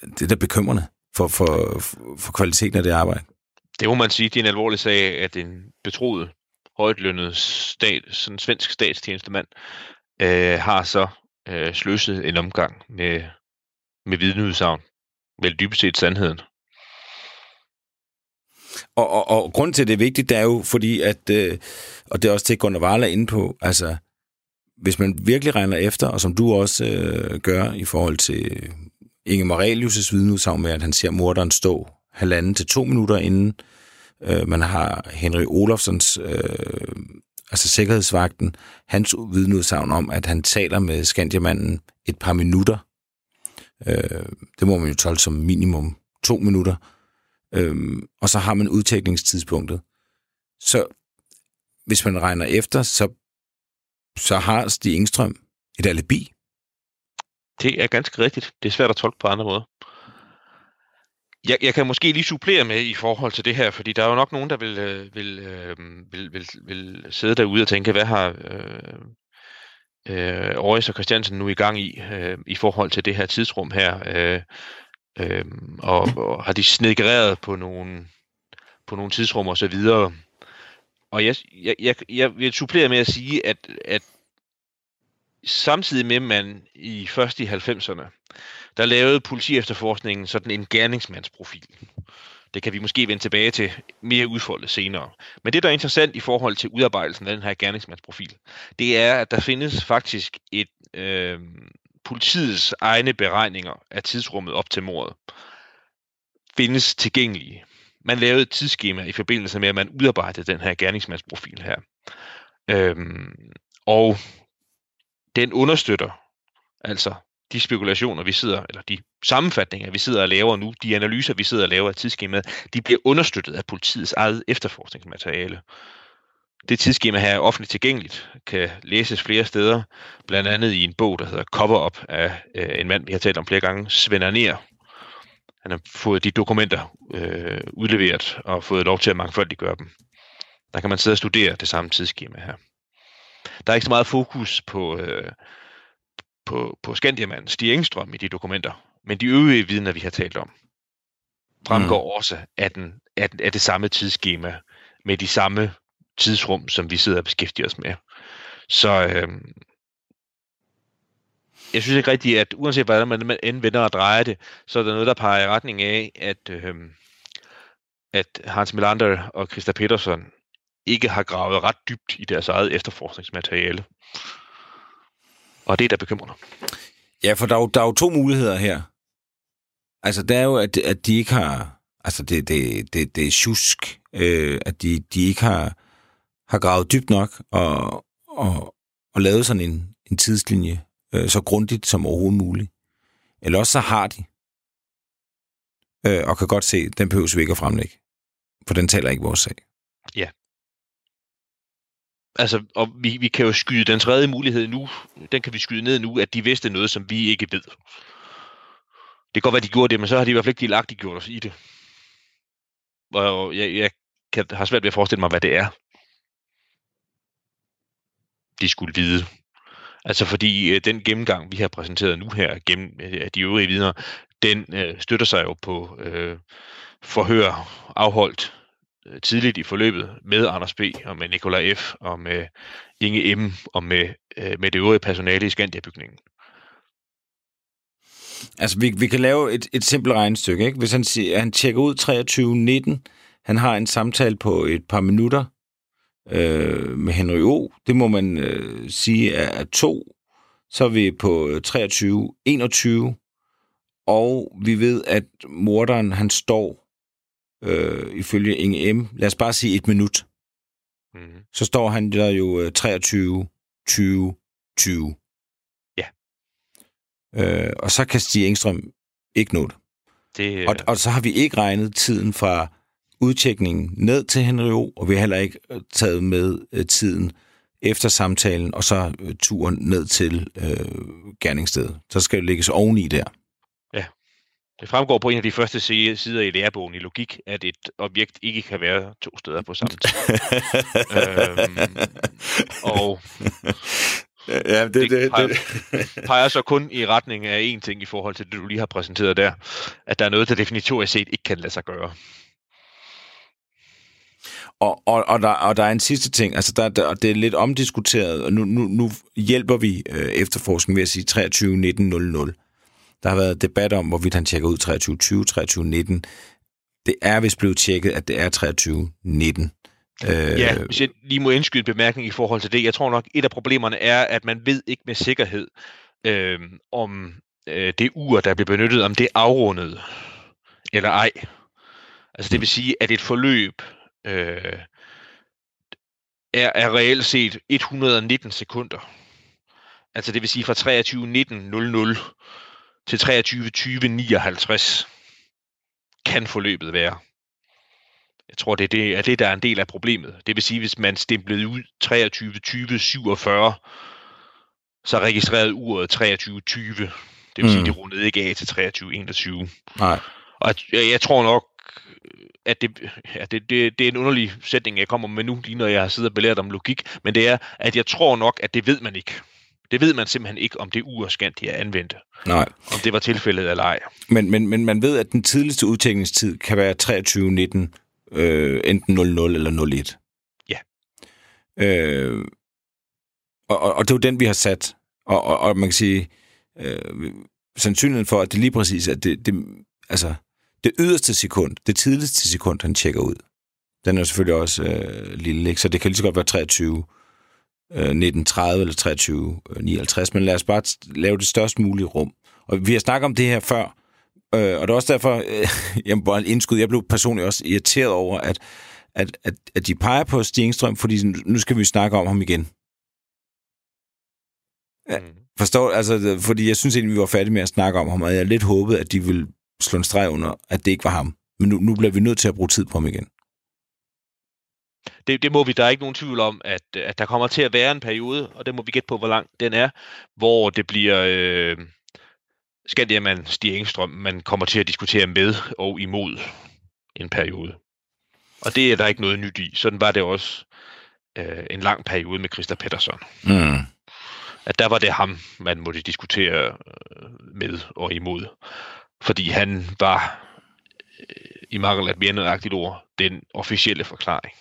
det er da bekymrende for, for, for kvaliteten af det arbejde. Det må man sige, det er en alvorlig sag, at en betroet, højtlønnet stat, sådan svensk statstjenestemand, øh, har så øh, sløset en omgang med, med vidneudsagn. Vel dybest set sandheden. Og, og, og grund til, at det er vigtigt, det er jo fordi, at, øh, og det er også til Gunnar Varla inde på, altså, hvis man virkelig regner efter, og som du også øh, gør i forhold til Inge Morelius' vidneudsagn med, at han ser morderen stå halvanden til to minutter inden øh, man har Henry Olofsons, øh, altså sikkerhedsvagten, hans vidneudsagn om, at han taler med Skandiamanden et par minutter. Øh, det må man jo tolke som minimum to minutter. Øhm, og så har man udtækningstidspunktet. Så hvis man regner efter, så, så har Stig Engstrøm et alibi. Det er ganske rigtigt. Det er svært at tolke på andre måder. Jeg, jeg kan måske lige supplere med i forhold til det her, fordi der er jo nok nogen, der vil, øh, vil, øh, vil, vil, vil sidde derude og tænke, hvad har øh, øh, Aarhus og Christiansen nu i gang i, øh, i forhold til det her tidsrum her. Øh, øh, og, og har de snedgereret på nogle, på nogle tidsrum og så videre. Og jeg, jeg, jeg, jeg vil supplere med at sige, at, at samtidig med, at man i først i 90'erne, der lavede politi efterforskningen sådan en gerningsmandsprofil. Det kan vi måske vende tilbage til mere udfoldet senere. Men det, der er interessant i forhold til udarbejdelsen af den her gerningsmandsprofil, det er, at der findes faktisk et øh, politiets egne beregninger af tidsrummet op til mordet findes tilgængelige. Man lavede et tidsskema i forbindelse med, at man udarbejdede den her gerningsmandsprofil her. Øhm, og den understøtter altså de spekulationer, vi sidder, eller de sammenfatninger, vi sidder og laver nu, de analyser, vi sidder og laver af tidsskemaet, de bliver understøttet af politiets eget efterforskningsmateriale. Det tidsskema her er offentligt tilgængeligt, kan læses flere steder, blandt andet i en bog, der hedder Cover Up af øh, en mand, vi har talt om flere gange, Svend Arner. Han har fået de dokumenter øh, udleveret og fået lov til at mangfoldiggøre dem. Der kan man sidde og studere det samme tidsskema her. Der er ikke så meget fokus på, øh, på, på Skandiamanden, Stig Engstrøm i de dokumenter, men de øvrige vidner, vi har talt om, fremgår mm. også af, den, af, af det samme tidsskema med de samme tidsrum, som vi sidder og beskæftiger os med. Så øh, jeg synes ikke rigtigt, at uanset hvordan man end vender og drejer det, så er der noget, der peger i retning af, at, øh, at Hans Melander og Christa Petersen ikke har gravet ret dybt i deres eget efterforskningsmateriale. Og det er da bekymrende. Ja, for der er, jo, der er jo to muligheder her. Altså, det er jo, at, at de ikke har... Altså, det, det, det, det er tjusk, øh, at de, de ikke har, har gravet dybt nok, og, og, og lavet sådan en, en tidslinje øh, så grundigt som overhovedet muligt. Eller også så har de, øh, og kan godt se, den behøves vi ikke at fremlægge. For den taler ikke vores sag. Ja. Altså, og vi, vi kan jo skyde den tredje mulighed nu, den kan vi skyde ned nu, at de vidste noget, som vi ikke ved. Det kan godt være, de gjorde det, men så har de i hvert fald ikke delagtigt gjort os i det. Og jeg, jeg kan, har svært ved at forestille mig, hvad det er, de skulle vide. Altså fordi øh, den gennemgang, vi har præsenteret nu her, gennem øh, de øvrige vidner, den øh, støtter sig jo på øh, forhør afholdt øh, tidligt i forløbet med Anders B. og med Nikolaj F. og med Inge M. og med, øh, med det øvrige personale i Skandia-bygningen. Altså, vi, vi kan lave et, et simpelt regnestykke, ikke? Hvis han, siger, han tjekker ud 23.19, han har en samtale på et par minutter øh, med Henry O. Det må man øh, sige er, to. Så er vi på 23.21, og vi ved, at morderen, han står øh, ifølge Inge M. Lad os bare sige et minut. Mm-hmm. Så står han der jo øh, 23, 20, 20. Ja. Øh, og så kan Stig Engstrøm ikke nå det. Det, Og, og så har vi ikke regnet tiden fra udtjekningen ned til Henry O, og vi har heller ikke øh, taget med øh, tiden efter samtalen, og så øh, turen ned til øh, gerningsstedet. Så skal det lægges oveni der. det fremgår på en af de første si- sider i lærebogen i logik, at et objekt ikke kan være to steder på samme tid. øhm, og ja, det, det, det, peger, peger så kun i retning af én ting i forhold til det, du lige har præsenteret der, at der er noget, der definitorisk set ikke kan lade sig gøre. Og, og, og, der, og der er en sidste ting, altså der, der, det er lidt omdiskuteret, og nu, nu, nu hjælper vi øh, efterforskningen ved at sige 23 19 00. Der har været debat om, hvorvidt han tjekker ud 23 20, 23 19. Det er vist blevet tjekket, at det er 23 19. Øh, Ja, hvis jeg lige må indskyde en bemærkning i forhold til det. Jeg tror nok, et af problemerne er, at man ved ikke med sikkerhed, øh, om øh, det ur, der bliver benyttet, om det er afrundet eller ej. Altså det vil sige, at et forløb øh, er, er reelt set 119 sekunder. Altså det vil sige fra 23.19.00 til 23.20.59 kan forløbet være. Jeg tror, det er det, er det, der er en del af problemet. Det vil sige, hvis man stemplede ud 23.20.47, så registrerede uret 23.20. Det vil mm. sige, det rundede ikke af til 23.21. nej. Og jeg, jeg tror nok, at det, ja, det, det, det er en underlig sætning, jeg kommer med nu, lige når jeg har siddet og belært om logik, men det er, at jeg tror nok, at det ved man ikke. Det ved man simpelthen ikke, om det urskandt, de er anvendt. nej. Om det var tilfældet eller ej. Men, men, men man ved, at den tidligste udtænkningstid kan være 23 19, øh, enten 00 eller 01. Ja. Øh, og, og, og det er jo den, vi har sat. Og, og, og man kan sige, øh, sandsynligheden for, at det lige præcis er det, det, altså, det yderste sekund, det tidligste sekund, han tjekker ud, den er selvfølgelig også øh, lille, ikke? så det kan lige så godt være 23 øh, 1930 eller 23 øh, 59, men lad os bare lave det størst mulige rum. Og vi har snakket om det her før, øh, og det er også derfor, øh, jeg må bare indskyde, jeg blev personligt også irriteret over, at, at, at, at de peger på Stig Engstrøm, fordi nu skal vi snakke om ham igen. Ja, Mm. Forstår, altså, fordi jeg synes egentlig, vi var færdige med at snakke om ham, og jeg er lidt håbet, at de ville slå en streg under, at det ikke var ham. Men nu, nu bliver vi nødt til at bruge tid på ham igen. Det, det må vi, der er ikke nogen tvivl om, at, at der kommer til at være en periode, og det må vi gætte på, hvor lang den er, hvor det bliver øh, Skandiaman Stig Engstrøm, man kommer til at diskutere med og imod en periode. Og det er der ikke noget nyt i. Sådan var det også øh, en lang periode med Christa Pettersson. Mm. At der var det ham, man måtte diskutere øh, med og imod. Fordi han var, øh, i mangel af et mere nøjagtigt ord, den officielle forklaring.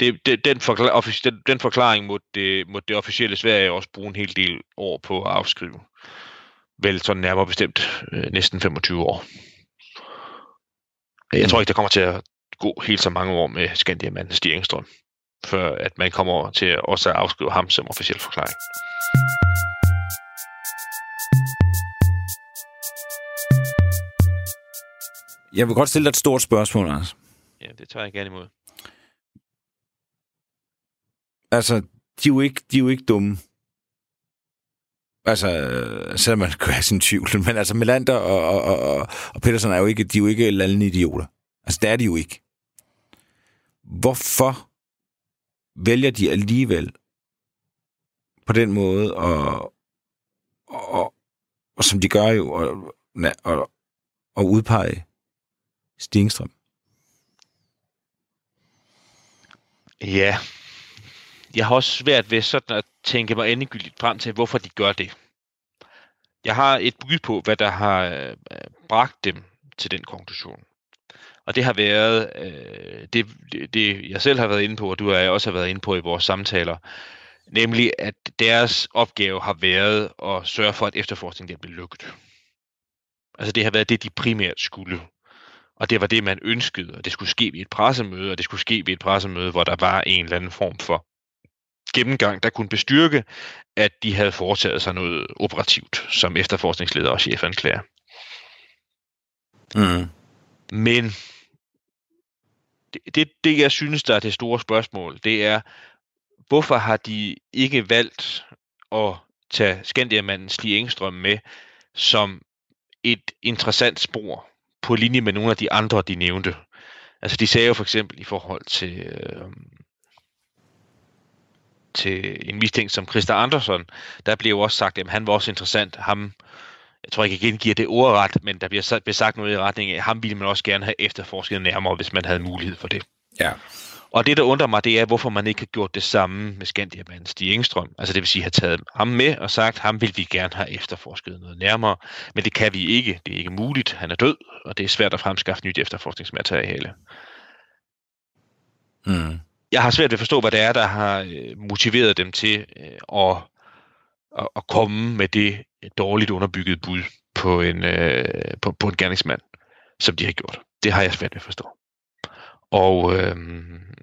Det, det, den, forklar, offic, den, den forklaring måtte det, måtte det officielle Sverige også bruge en hel del år på at afskrive. Vel sådan nærmere bestemt øh, næsten 25 år. Jeg tror ikke, der kommer til at gå helt så mange år med Skandiamanden Stig Engstrøm, før at man kommer til at også at afskrive ham som officiel forklaring. Jeg vil godt stille dig et stort spørgsmål, Anders. Ja, det tager jeg gerne imod. Altså, de er jo ikke, de er jo ikke dumme. Altså, selvom man kan have sin tvivl. Men altså, Melander og, og, og, og Peterson er jo ikke, de er jo ikke lallende idioter. Altså, det er de jo ikke. Hvorfor vælger de alligevel på den måde, og, og, og som de gør jo, og, og, og udpege Stingstrøm? Ja, jeg har også svært ved sådan at tænke mig endegyldigt frem til, hvorfor de gør det. Jeg har et bud på, hvad der har øh, bragt dem til den konklusion. Og det har været øh, det, det, det, jeg selv har været inde på, og du og jeg også har været inde på i vores samtaler, nemlig at deres opgave har været at sørge for, at efterforskningen bliver lukket. Altså det har været det, de primært skulle. Og det var det, man ønskede, og det skulle ske ved et pressemøde, og det skulle ske ved et pressemøde, hvor der var en eller anden form for gennemgang, der kunne bestyrke, at de havde foretaget sig noget operativt som efterforskningsleder og chefanklager. Mm. Men det, det, det, jeg synes, der er det store spørgsmål, det er, hvorfor har de ikke valgt at tage Skandiamanden Stig Engstrøm med som et interessant spor på linje med nogle af de andre, de nævnte. Altså de sagde jo for eksempel i forhold til, øh, til en mistænkt som Christa Andersson, der blev jo også sagt, at han var også interessant. Ham, jeg tror ikke, jeg gengiver det ordret, men der bliver sagt noget i retning af, at ham ville man også gerne have efterforsket nærmere, hvis man havde mulighed for det. Ja. Og det, der undrer mig, det er, hvorfor man ikke har gjort det samme med Skandiamanden Stig Engstrøm. Altså det vil sige, have taget ham med og sagt, ham vil vi gerne have efterforsket noget nærmere. Men det kan vi ikke. Det er ikke muligt. Han er død, og det er svært at fremskaffe nyt efterforskningsmateriale. Mm. Jeg har svært ved at forstå, hvad det er, der har øh, motiveret dem til øh, at, at komme med det dårligt underbyggede bud på en, øh, på, på en gerningsmand, som de har gjort. Det har jeg svært ved at forstå. Og øhm,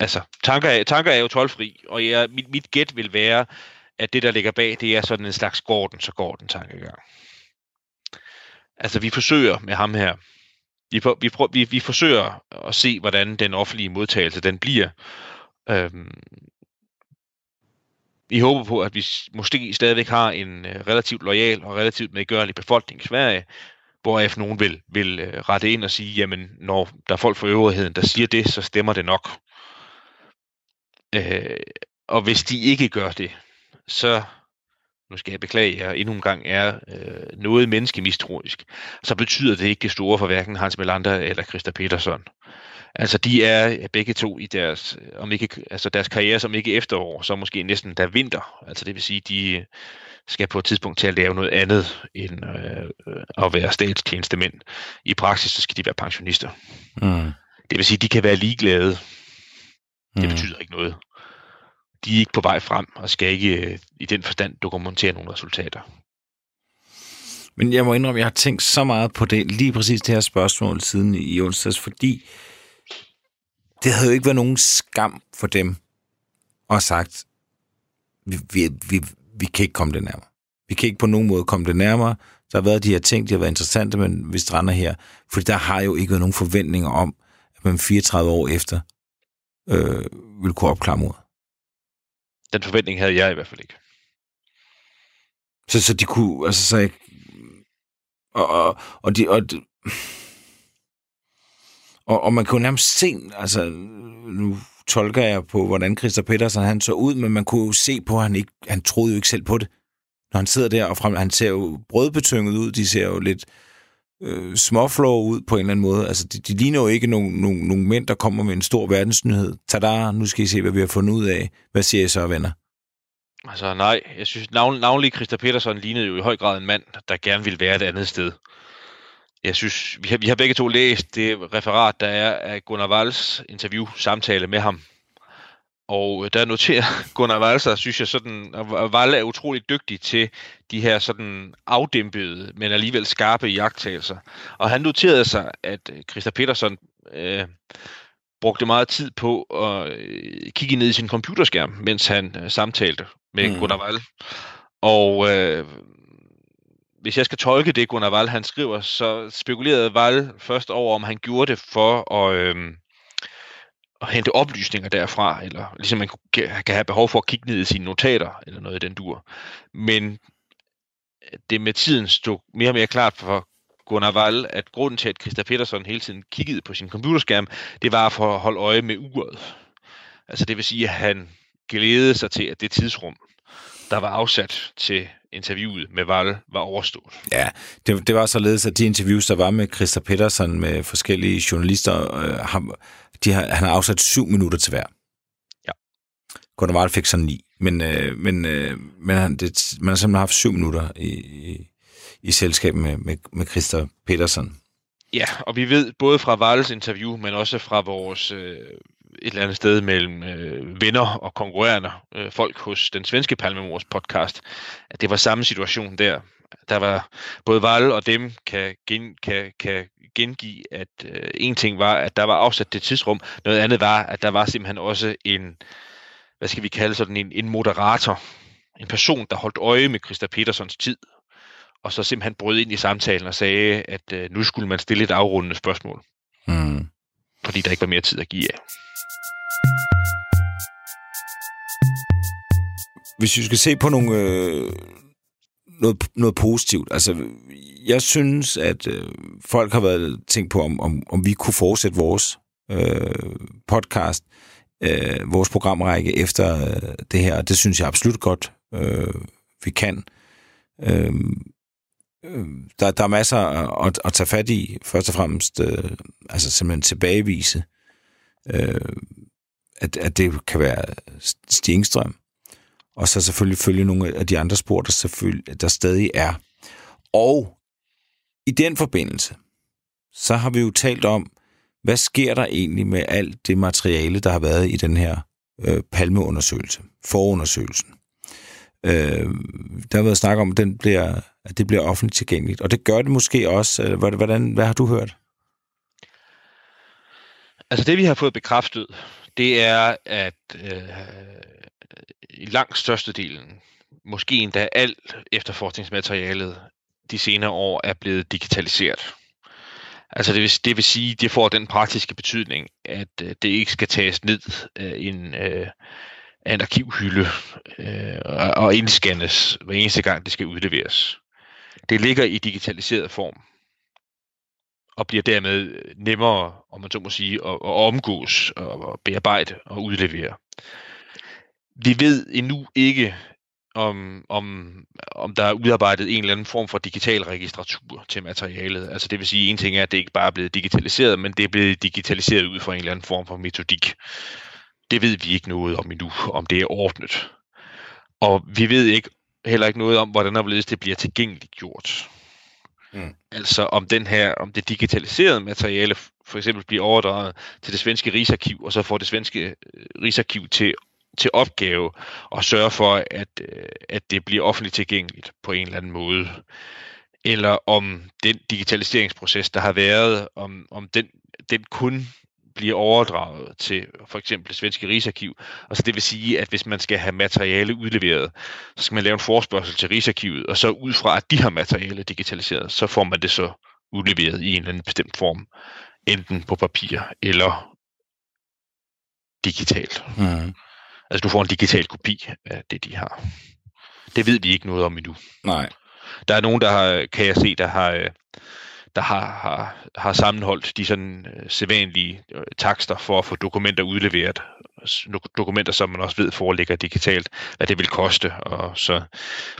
altså, tanker er, tanker er jo tolvfri, og jeg, mit, mit gæt vil være, at det, der ligger bag, det er sådan en slags Gordon, så Gordon tankegang. Altså, vi forsøger med ham her, vi, vi, prøver, vi, vi forsøger at se, hvordan den offentlige modtagelse, den bliver. Øhm, vi håber på, at vi måske stadigvæk har en øh, relativt lojal og relativt medgørlig befolkning i Sverige, hvoraf nogen vil, vil øh, rette ind og sige, jamen når der er folk fra øvrigheden, der siger det, så stemmer det nok. Øh, og hvis de ikke gør det, så, nu skal jeg beklage, jeg endnu en gang er øh, noget menneskemistroisk, så betyder det ikke det store for hverken Hans Melander eller Christa Petersson. Altså de er begge to i deres, om ikke, altså deres karriere som ikke efterår, så måske næsten der vinter. Altså det vil sige, de skal på et tidspunkt til at lave noget andet end øh, at være statstjenestemænd. I praksis så skal de være pensionister. Mm. Det vil sige, de kan være ligeglade. Det mm. betyder ikke noget. De er ikke på vej frem og skal ikke øh, i den forstand dokumentere nogle resultater. Men jeg må indrømme, at jeg har tænkt så meget på det, lige præcis det her spørgsmål siden i onsdags, fordi det havde jo ikke været nogen skam for dem at sagt, vi, vi, vi, vi kan ikke komme det nærmere. Vi kan ikke på nogen måde komme det nærmere. Der har været de her ting, de har været interessante, men vi strander her. For der har jo ikke været nogen forventninger om, at man 34 år efter øh, vil kunne opklare mod. Den forventning havde jeg i hvert fald ikke. Så, så de kunne, altså så ikke, og, og, og, de, og, og, og man kunne nærmest se, altså nu tolker jeg på, hvordan Christer Petersen han så ud, men man kunne jo se på, at han, ikke, han troede jo ikke selv på det. Når han sidder der, og frem, han ser jo brødbetynget ud, de ser jo lidt øh, småflår ud på en eller anden måde. Altså, de, de ligner jo ikke nogen, nogen, nogen mænd, der kommer med en stor verdensnyhed. Tada, nu skal I se, hvad vi har fundet ud af. Hvad siger I så, venner? Altså nej, jeg synes navn, navnlig Christer Petersen lignede jo i høj grad en mand, der gerne ville være et andet sted. Jeg synes, vi har, vi har begge to læst det referat, der er af Gunnar Walls interview, samtale med ham. Og der noterer Gunnar Walser, synes jeg, sådan, at Wall er utrolig dygtig til de her sådan afdæmpede, men alligevel skarpe jagttagelser. Og han noterede sig, at Christa Petersen øh, brugte meget tid på at øh, kigge ned i sin computerskærm, mens han øh, samtalte med mm. Gunnar Wall. Og øh, hvis jeg skal tolke det, Gunnar Wall han skriver, så spekulerede Wall først over, om han gjorde det for at, øh, at hente oplysninger derfra, eller ligesom man kan have behov for at kigge ned i sine notater, eller noget i den dur. Men det med tiden stod mere og mere klart for Gunnar Wall, at grunden til, at Christa Petersen hele tiden kiggede på sin computerskærm, det var for at holde øje med uret. Altså det vil sige, at han glædede sig til, at det tidsrum, der var afsat til interviewet med Val, var overstået. Ja, det, det var således, at de interviews, der var med Christa Petersen med forskellige journalister, øh, ham, de har, han har afsat syv minutter til hver. Ja. Gunnar Wall fik så ni, men, øh, men, øh, men han, det, man har simpelthen haft syv minutter i, i, i selskab med, med, med Christa Petersen. Ja, og vi ved både fra Valls interview, men også fra vores øh, et eller andet sted mellem øh, venner og konkurrerende øh, folk hos den svenske Palmemors podcast, at det var samme situation der. Der var både Val og dem kan, gen, kan, kan gengive, at øh, en ting var, at der var afsat det tidsrum, noget andet var, at der var simpelthen også en, hvad skal vi kalde sådan en, en moderator, en person, der holdt øje med Christa Petersons tid, og så simpelthen brød ind i samtalen og sagde, at øh, nu skulle man stille et afrundende spørgsmål. Mm. Fordi der ikke var mere tid at give af. Hvis vi skal se på nogle, øh, noget, noget positivt, altså jeg synes, at øh, folk har været tænkt på, om, om, om vi kunne fortsætte vores øh, podcast, øh, vores programrække efter øh, det her, det synes jeg absolut godt, øh, vi kan. Øh, øh, Øhm, der, der er masser at, at, at tage fat i, først og fremmest, øh, altså simpelthen tilbagevise, øh, at, at det kan være stingstrøm, og så selvfølgelig følge nogle af de andre spor, der, selvfølgelig, der stadig er. Og i den forbindelse, så har vi jo talt om, hvad sker der egentlig med alt det materiale, der har været i den her øh, palmeundersøgelse, forundersøgelsen. Øh, der har været snak om, at, den bliver, at det bliver offentligt tilgængeligt, og det gør det måske også. Øh, hvordan, hvad har du hørt? Altså det, vi har fået bekræftet, det er, at øh, i langt størstedelen, måske endda alt efterforskningsmaterialet de senere år er blevet digitaliseret. Altså det vil, det vil sige, det får den praktiske betydning, at øh, det ikke skal tages ned øh, af en, øh, af en arkivhylde øh, og indscannes hver eneste gang, det skal udleveres. Det ligger i digitaliseret form og bliver dermed øh, nemmere, om man så må sige, at, at omgås og bearbejde og udlevere. Vi ved endnu ikke, om, om, om der er udarbejdet en eller anden form for digital registratur til materialet. Altså det vil sige, en ting er, at det ikke bare er blevet digitaliseret, men det er blevet digitaliseret ud fra en eller anden form for metodik. Det ved vi ikke noget om endnu, om det er ordnet. Og vi ved ikke heller ikke noget om, hvordan det bliver tilgængeligt gjort. Mm. Altså om den her, om det digitaliserede materiale for eksempel bliver overdraget til det svenske Rigsarkiv, og så får det svenske øh, Rigsarkiv til til opgave at sørge for, at, øh, at det bliver offentligt tilgængeligt på en eller anden måde. Eller om den digitaliseringsproces, der har været, om, om den, den kun bliver overdraget til for eksempel det svenske Rigsarkiv. Altså det vil sige, at hvis man skal have materiale udleveret, så skal man lave en forspørgsel til Rigsarkivet, og så ud fra, at de har materiale digitaliseret, så får man det så udleveret i en eller anden bestemt form, enten på papir eller digitalt. Mm. Altså du får en digital kopi af det, de har. Det ved vi ikke noget om endnu. Nej. Der er nogen, der har, kan jeg se, der har, øh, der har, har, har sammenholdt de sådan øh, sædvanlige øh, takster for at få dokumenter udleveret. Dokumenter, som man også ved foreligger digitalt, hvad det vil koste, og så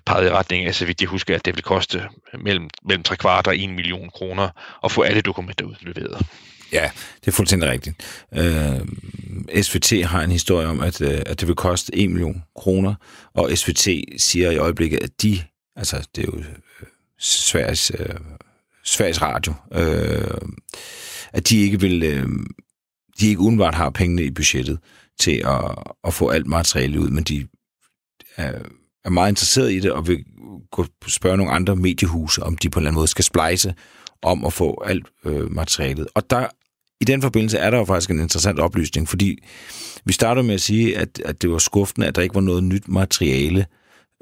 peget i retning af, så vidt jeg husker, at det vil koste mellem, mellem 3 kvart og 1 million kroner at få alle dokumenter udleveret. Ja, det er fuldstændig rigtigt. Øh, SVT har en historie om, at, øh, at det vil koste 1 million kroner, og SVT siger i øjeblikket, at de, altså det er jo øh, Sveriges, øh, Sveriges Radio, øh, at de ikke vil, øh, de ikke udenbart har pengene i budgettet til at, at få alt materiale ud, men de er, er meget interesseret i det, og vil gå spørge nogle andre mediehuse, om de på en eller anden måde skal splice om at få alt øh, materialet. Og der i den forbindelse er der jo faktisk en interessant oplysning, fordi vi startede med at sige, at, at det var skuffende, at der ikke var noget nyt materiale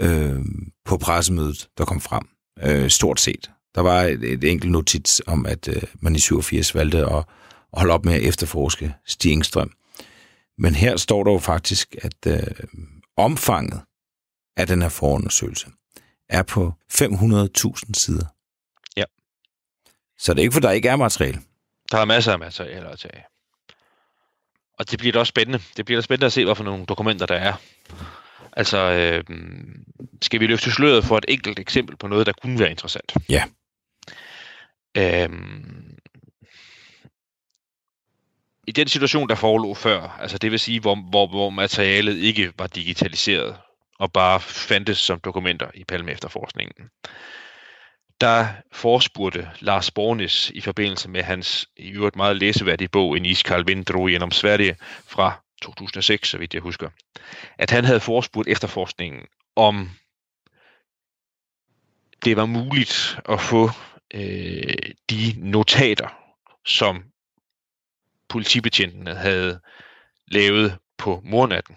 øh, på pressemødet, der kom frem. Øh, stort set. Der var et, et enkelt notits om, at øh, man i 87 valgte at, at holde op med at efterforske Stig Engstrøm. Men her står der jo faktisk, at øh, omfanget af den her forundersøgelse er på 500.000 sider. Ja. Så det er ikke, for der ikke er materiale. Der er masser af materiale at tage. Og det bliver da også spændende. Det bliver da spændende at se, hvad for nogle dokumenter der er. Altså, øh, skal vi løfte sløret for et enkelt eksempel på noget, der kunne være interessant? Ja. Øhm, I den situation, der forelå før, altså det vil sige, hvor, hvor, hvor materialet ikke var digitaliseret, og bare fandtes som dokumenter i Palme efterforskningen, der forspurgte Lars Bornes i forbindelse med hans i øvrigt meget læseværdige bog, En iskald vind drog genom Sverige fra 2006, så vidt jeg husker, at han havde forspurgt efterforskningen om det var muligt at få øh, de notater, som politibetjentene havde lavet på mornatten,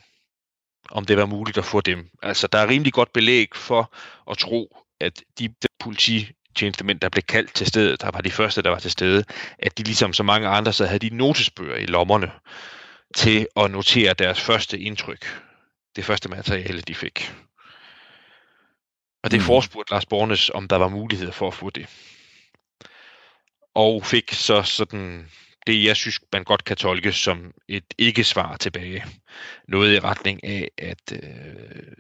om det var muligt at få dem. Altså, der er rimelig godt belæg for at tro, at de polititjenestemænd, der blev kaldt til stedet, der var de første, der var til stede, at de ligesom så mange andre, så havde de notesbøger i lommerne til at notere deres første indtryk. Det første materiale, de fik. Og det Mm. forspurgte Lars Bornes, om der var mulighed for at få det. Og fik så sådan det, jeg synes, man godt kan tolke som et ikke-svar tilbage. Noget i retning af, at, øh,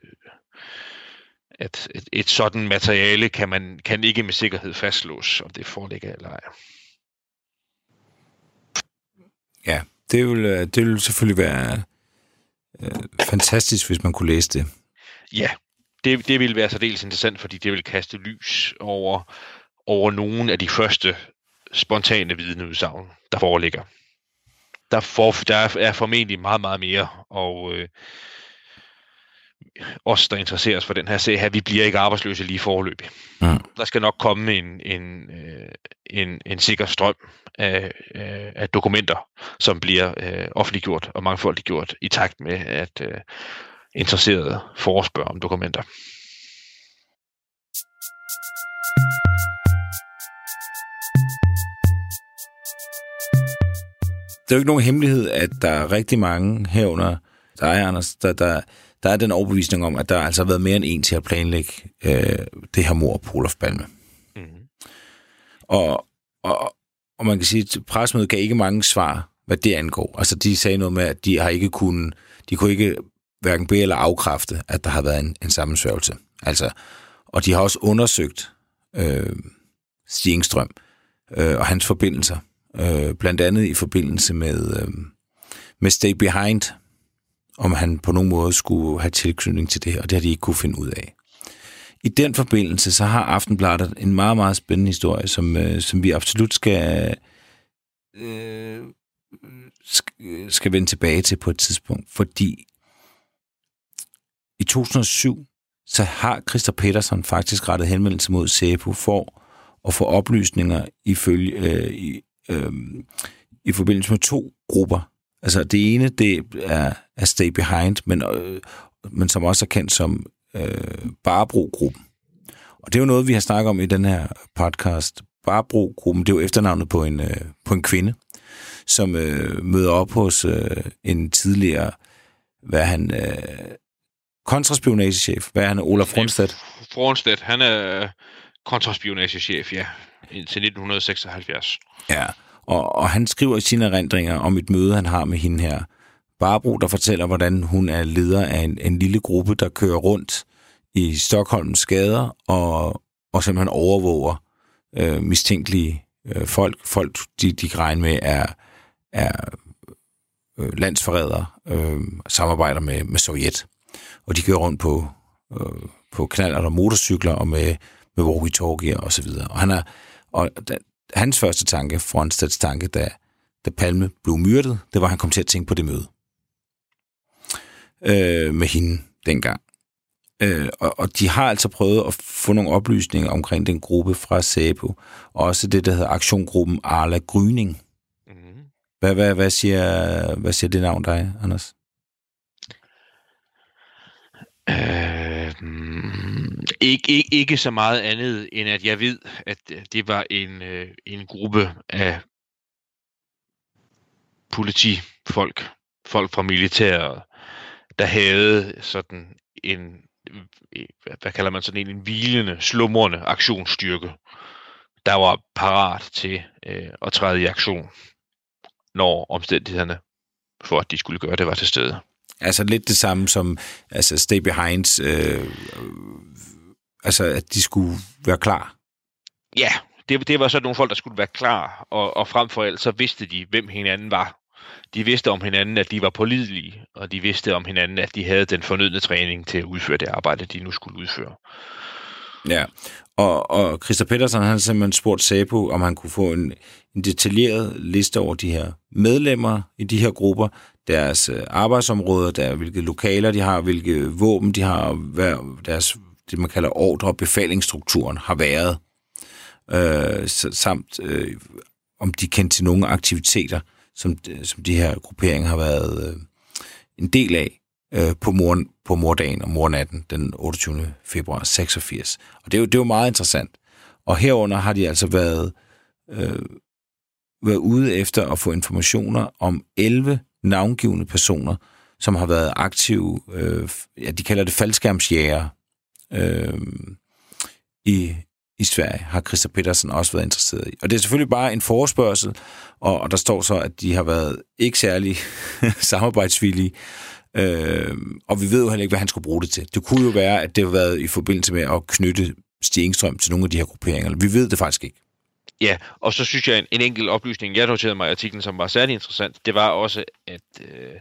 at et, et sådan materiale kan man kan ikke med sikkerhed fastslås, om det foreligger eller ej. Ja, det vil, øh, det vil selvfølgelig være øh, fantastisk, hvis man kunne læse det. Ja, det, det ville være særdeles interessant, fordi det vil kaste lys over, over nogle af de første spontane vidneudsagn, der foreligger. Der, for, der er, formentlig meget, meget mere, og øh, os, der interesserer os for den her sag her, vi bliver ikke arbejdsløse lige forløbig. Mm. Der skal nok komme en, en, øh, en, en sikker strøm af, af, af dokumenter, som bliver øh, offentliggjort og mangfoldiggjort i takt med, at øh, interesserede forespørger om dokumenter. Det er jo ikke nogen hemmelighed, at der er rigtig mange herunder, der er, Anders, der, der, der er den overbevisning om, at der altså har været mere end en til at planlægge øh, det her mor på Olof Palme. Mm-hmm. Og, og, og man kan sige, at pressemødet gav ikke mange svar, hvad det angår. Altså, de sagde noget med, at de har ikke kunnet, de kunne ikke hverken bede eller afkræfte, at der har været en, en sammensværgelse. Altså, og de har også undersøgt øh, Stig Engstrøm øh, og hans forbindelser. Øh, blandt andet i forbindelse med, øh, med Stay Behind, om han på nogen måde skulle have tilknytning til det her, og det har de ikke kunne finde ud af. I den forbindelse, så har Aftenbladet en meget, meget spændende historie, som, øh, som vi absolut skal, øh, skal vende tilbage til på et tidspunkt, fordi i 2007, så har Christer Petersen faktisk rettet henvendelse mod SEPO for at få oplysninger ifølge, øh, i, øh, i forbindelse med to grupper. Altså det ene, det er, er Stay Behind, men, øh, men som også er kendt som øh, Barbro-gruppen. Og det er jo noget, vi har snakket om i den her podcast. Barbro-gruppen, det er jo efternavnet på en, øh, på en kvinde, som øh, møder op hos øh, en tidligere, hvad han, øh, kontraspionagechef, hvad er han, Olaf Rundstedt? Rundstedt, han er kontraspionagechef, ja, indtil 1976. Ja, og, og han skriver i sine erindringer om et møde, han har med hende her. Barbro, der fortæller, hvordan hun er leder af en, en lille gruppe, der kører rundt i Stockholms gader og, og simpelthen overvåger øh, mistænkelige øh, folk. Folk, de, de kan regne med, er, er øh, landsforrædere, øh, samarbejder med, med Sovjet. Og de kører rundt på, øh, på knaller og motorcykler og med, med walkie-talkie og så videre. Og han er, og da, hans første tanke, Frontstedts tanke, da, da Palme blev myrdet, det var, at han kom til at tænke på det møde øh, med hende dengang. Øh, og, og de har altså prøvet at få nogle oplysninger omkring den gruppe fra SAPO, og også det, der hedder aktiongruppen Arla Gryning. Mm-hmm. Hvad, hvad, hvad, siger, hvad siger det navn dig, Anders? Øh, ikke, ikke, ikke så meget andet, end at jeg ved, at øh, det var en, øh, en gruppe af politifolk, folk fra militæret, der havde sådan en, øh, hvad kalder man sådan en, en hvilende, slumrende aktionsstyrke, der var parat til øh, at træde i aktion, når omstændighederne for at de skulle gøre det var til stede. Altså lidt det samme som altså Stay Behind, øh, altså at de skulle være klar. Ja, det, det var så nogle folk, der skulle være klar, og, og frem for alt så vidste de, hvem hinanden var. De vidste om hinanden, at de var pålidelige, og de vidste om hinanden, at de havde den fornødne træning til at udføre det arbejde, de nu skulle udføre. Ja, og, og Christa Pedersen han har simpelthen spurgt Sabu, om han kunne få en, en detaljeret liste over de her medlemmer i de her grupper, deres øh, arbejdsområder, der, hvilke lokaler de har, hvilke våben de har, hvad deres, det man kalder ordre- og befalingsstrukturen har været, øh, samt øh, om de kendte til nogle aktiviteter, som, øh, som de her grupperinger har været øh, en del af øh, på, mor, på mordagen og mornatten den 28. februar 86. Og det er jo, det er jo meget interessant. Og herunder har de altså været, øh, været ude efter at få informationer om 11 navngivende personer, som har været aktive, øh, ja, de kalder det faldskærmsjæger, øh, i, i Sverige, har Christer Petersen også været interesseret i. Og det er selvfølgelig bare en forespørgsel, og, og der står så, at de har været ikke særlig samarbejdsvillige, øh, og vi ved jo heller ikke, hvad han skulle bruge det til. Det kunne jo være, at det har været i forbindelse med at knytte Stig Engstrøm til nogle af de her grupperinger. Vi ved det faktisk ikke. Ja, og så synes jeg, en, en enkelt oplysning, jeg noterede mig i artiklen, som var særlig interessant, det var også, at øh,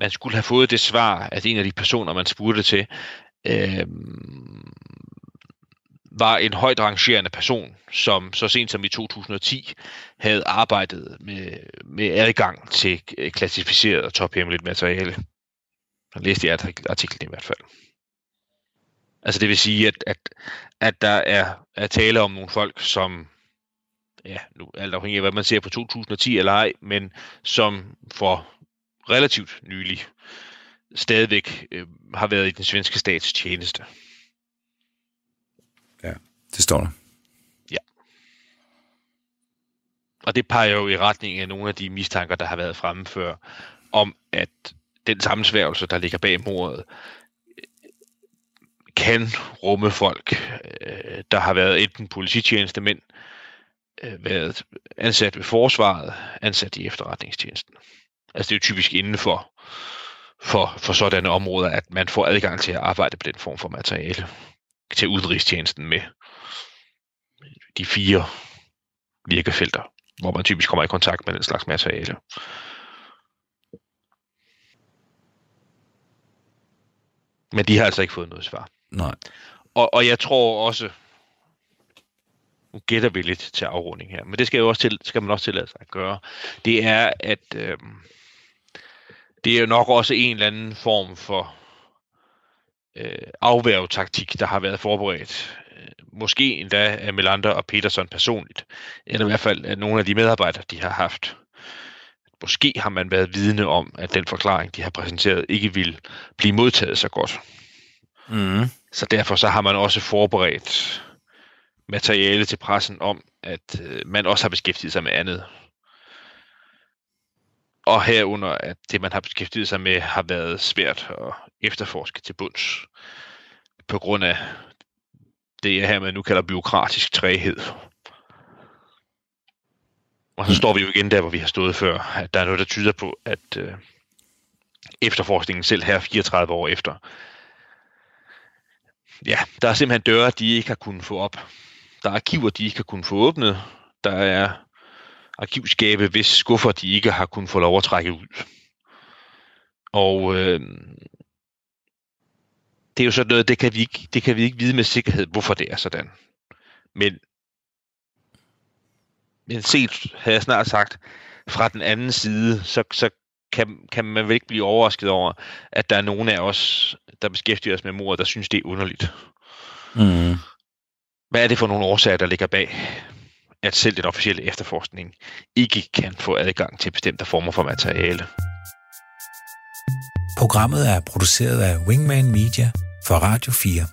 man skulle have fået det svar, at en af de personer, man spurgte til, øh, var en højt rangerende person, som så sent som i 2010 havde arbejdet med, med adgang til øh, klassificeret og tophemmeligt materiale. Jeg læste i artiklen i hvert fald. Altså det vil sige, at, at, at der er, er tale om nogle folk, som, ja, nu alt afhængig af, hvad man ser på 2010 eller ej, men som for relativt nylig stadigvæk øh, har været i den svenske stats tjeneste. Ja, det står der. Ja. Og det peger jo i retning af nogle af de mistanker, der har været fremme før, om at den sammensværgelse, der ligger bag mordet, kan rumme folk, øh, der har været enten polititjenestemænd, øh, været ansat ved forsvaret, ansat i efterretningstjenesten. Altså det er jo typisk inden for, for, for sådanne områder, at man får adgang til at arbejde på den form for materiale til udenrigstjenesten med de fire virkefelter, hvor man typisk kommer i kontakt med den slags materiale. Men de har altså ikke fået noget svar. Nej. Og, og jeg tror også, nu gætter vi lidt til afrunding her, men det skal, jo også til, skal man også tillade sig at gøre, det er, at øh, det er jo nok også en eller anden form for øh, afværgetaktik, der har været forberedt. Øh, måske endda af Melander og Peterson personligt, eller i hvert fald af nogle af de medarbejdere, de har haft. Måske har man været vidne om, at den forklaring, de har præsenteret, ikke vil blive modtaget så godt. Mm. Så derfor så har man også forberedt materiale til pressen om, at øh, man også har beskæftiget sig med andet. Og herunder, at det, man har beskæftiget sig med, har været svært at efterforske til bunds. På grund af det, jeg her med nu kalder byråkratisk træhed. Og så står vi jo igen der, hvor vi har stået før, at der er noget, der tyder på, at øh, efterforskningen selv her 34 år efter, ja, der er simpelthen døre, de ikke har kunnet få op. Der er arkiver, de ikke har kunnet få åbnet. Der er arkivskabe, hvis skuffer, de ikke har kunnet få lov at trække ud. Og øh, det er jo sådan noget, det kan, vi ikke, det kan vi ikke vide med sikkerhed, hvorfor det er sådan. Men, men set, har jeg snart sagt, fra den anden side, så, så kan, kan man vel ikke blive overrasket over, at der er nogen af os, der beskæftiger os med mor, der synes, det er underligt. Mm. Hvad er det for nogle årsager, der ligger bag, at selv den officielle efterforskning ikke kan få adgang til bestemte former for materiale? Programmet er produceret af Wingman Media for Radio 4.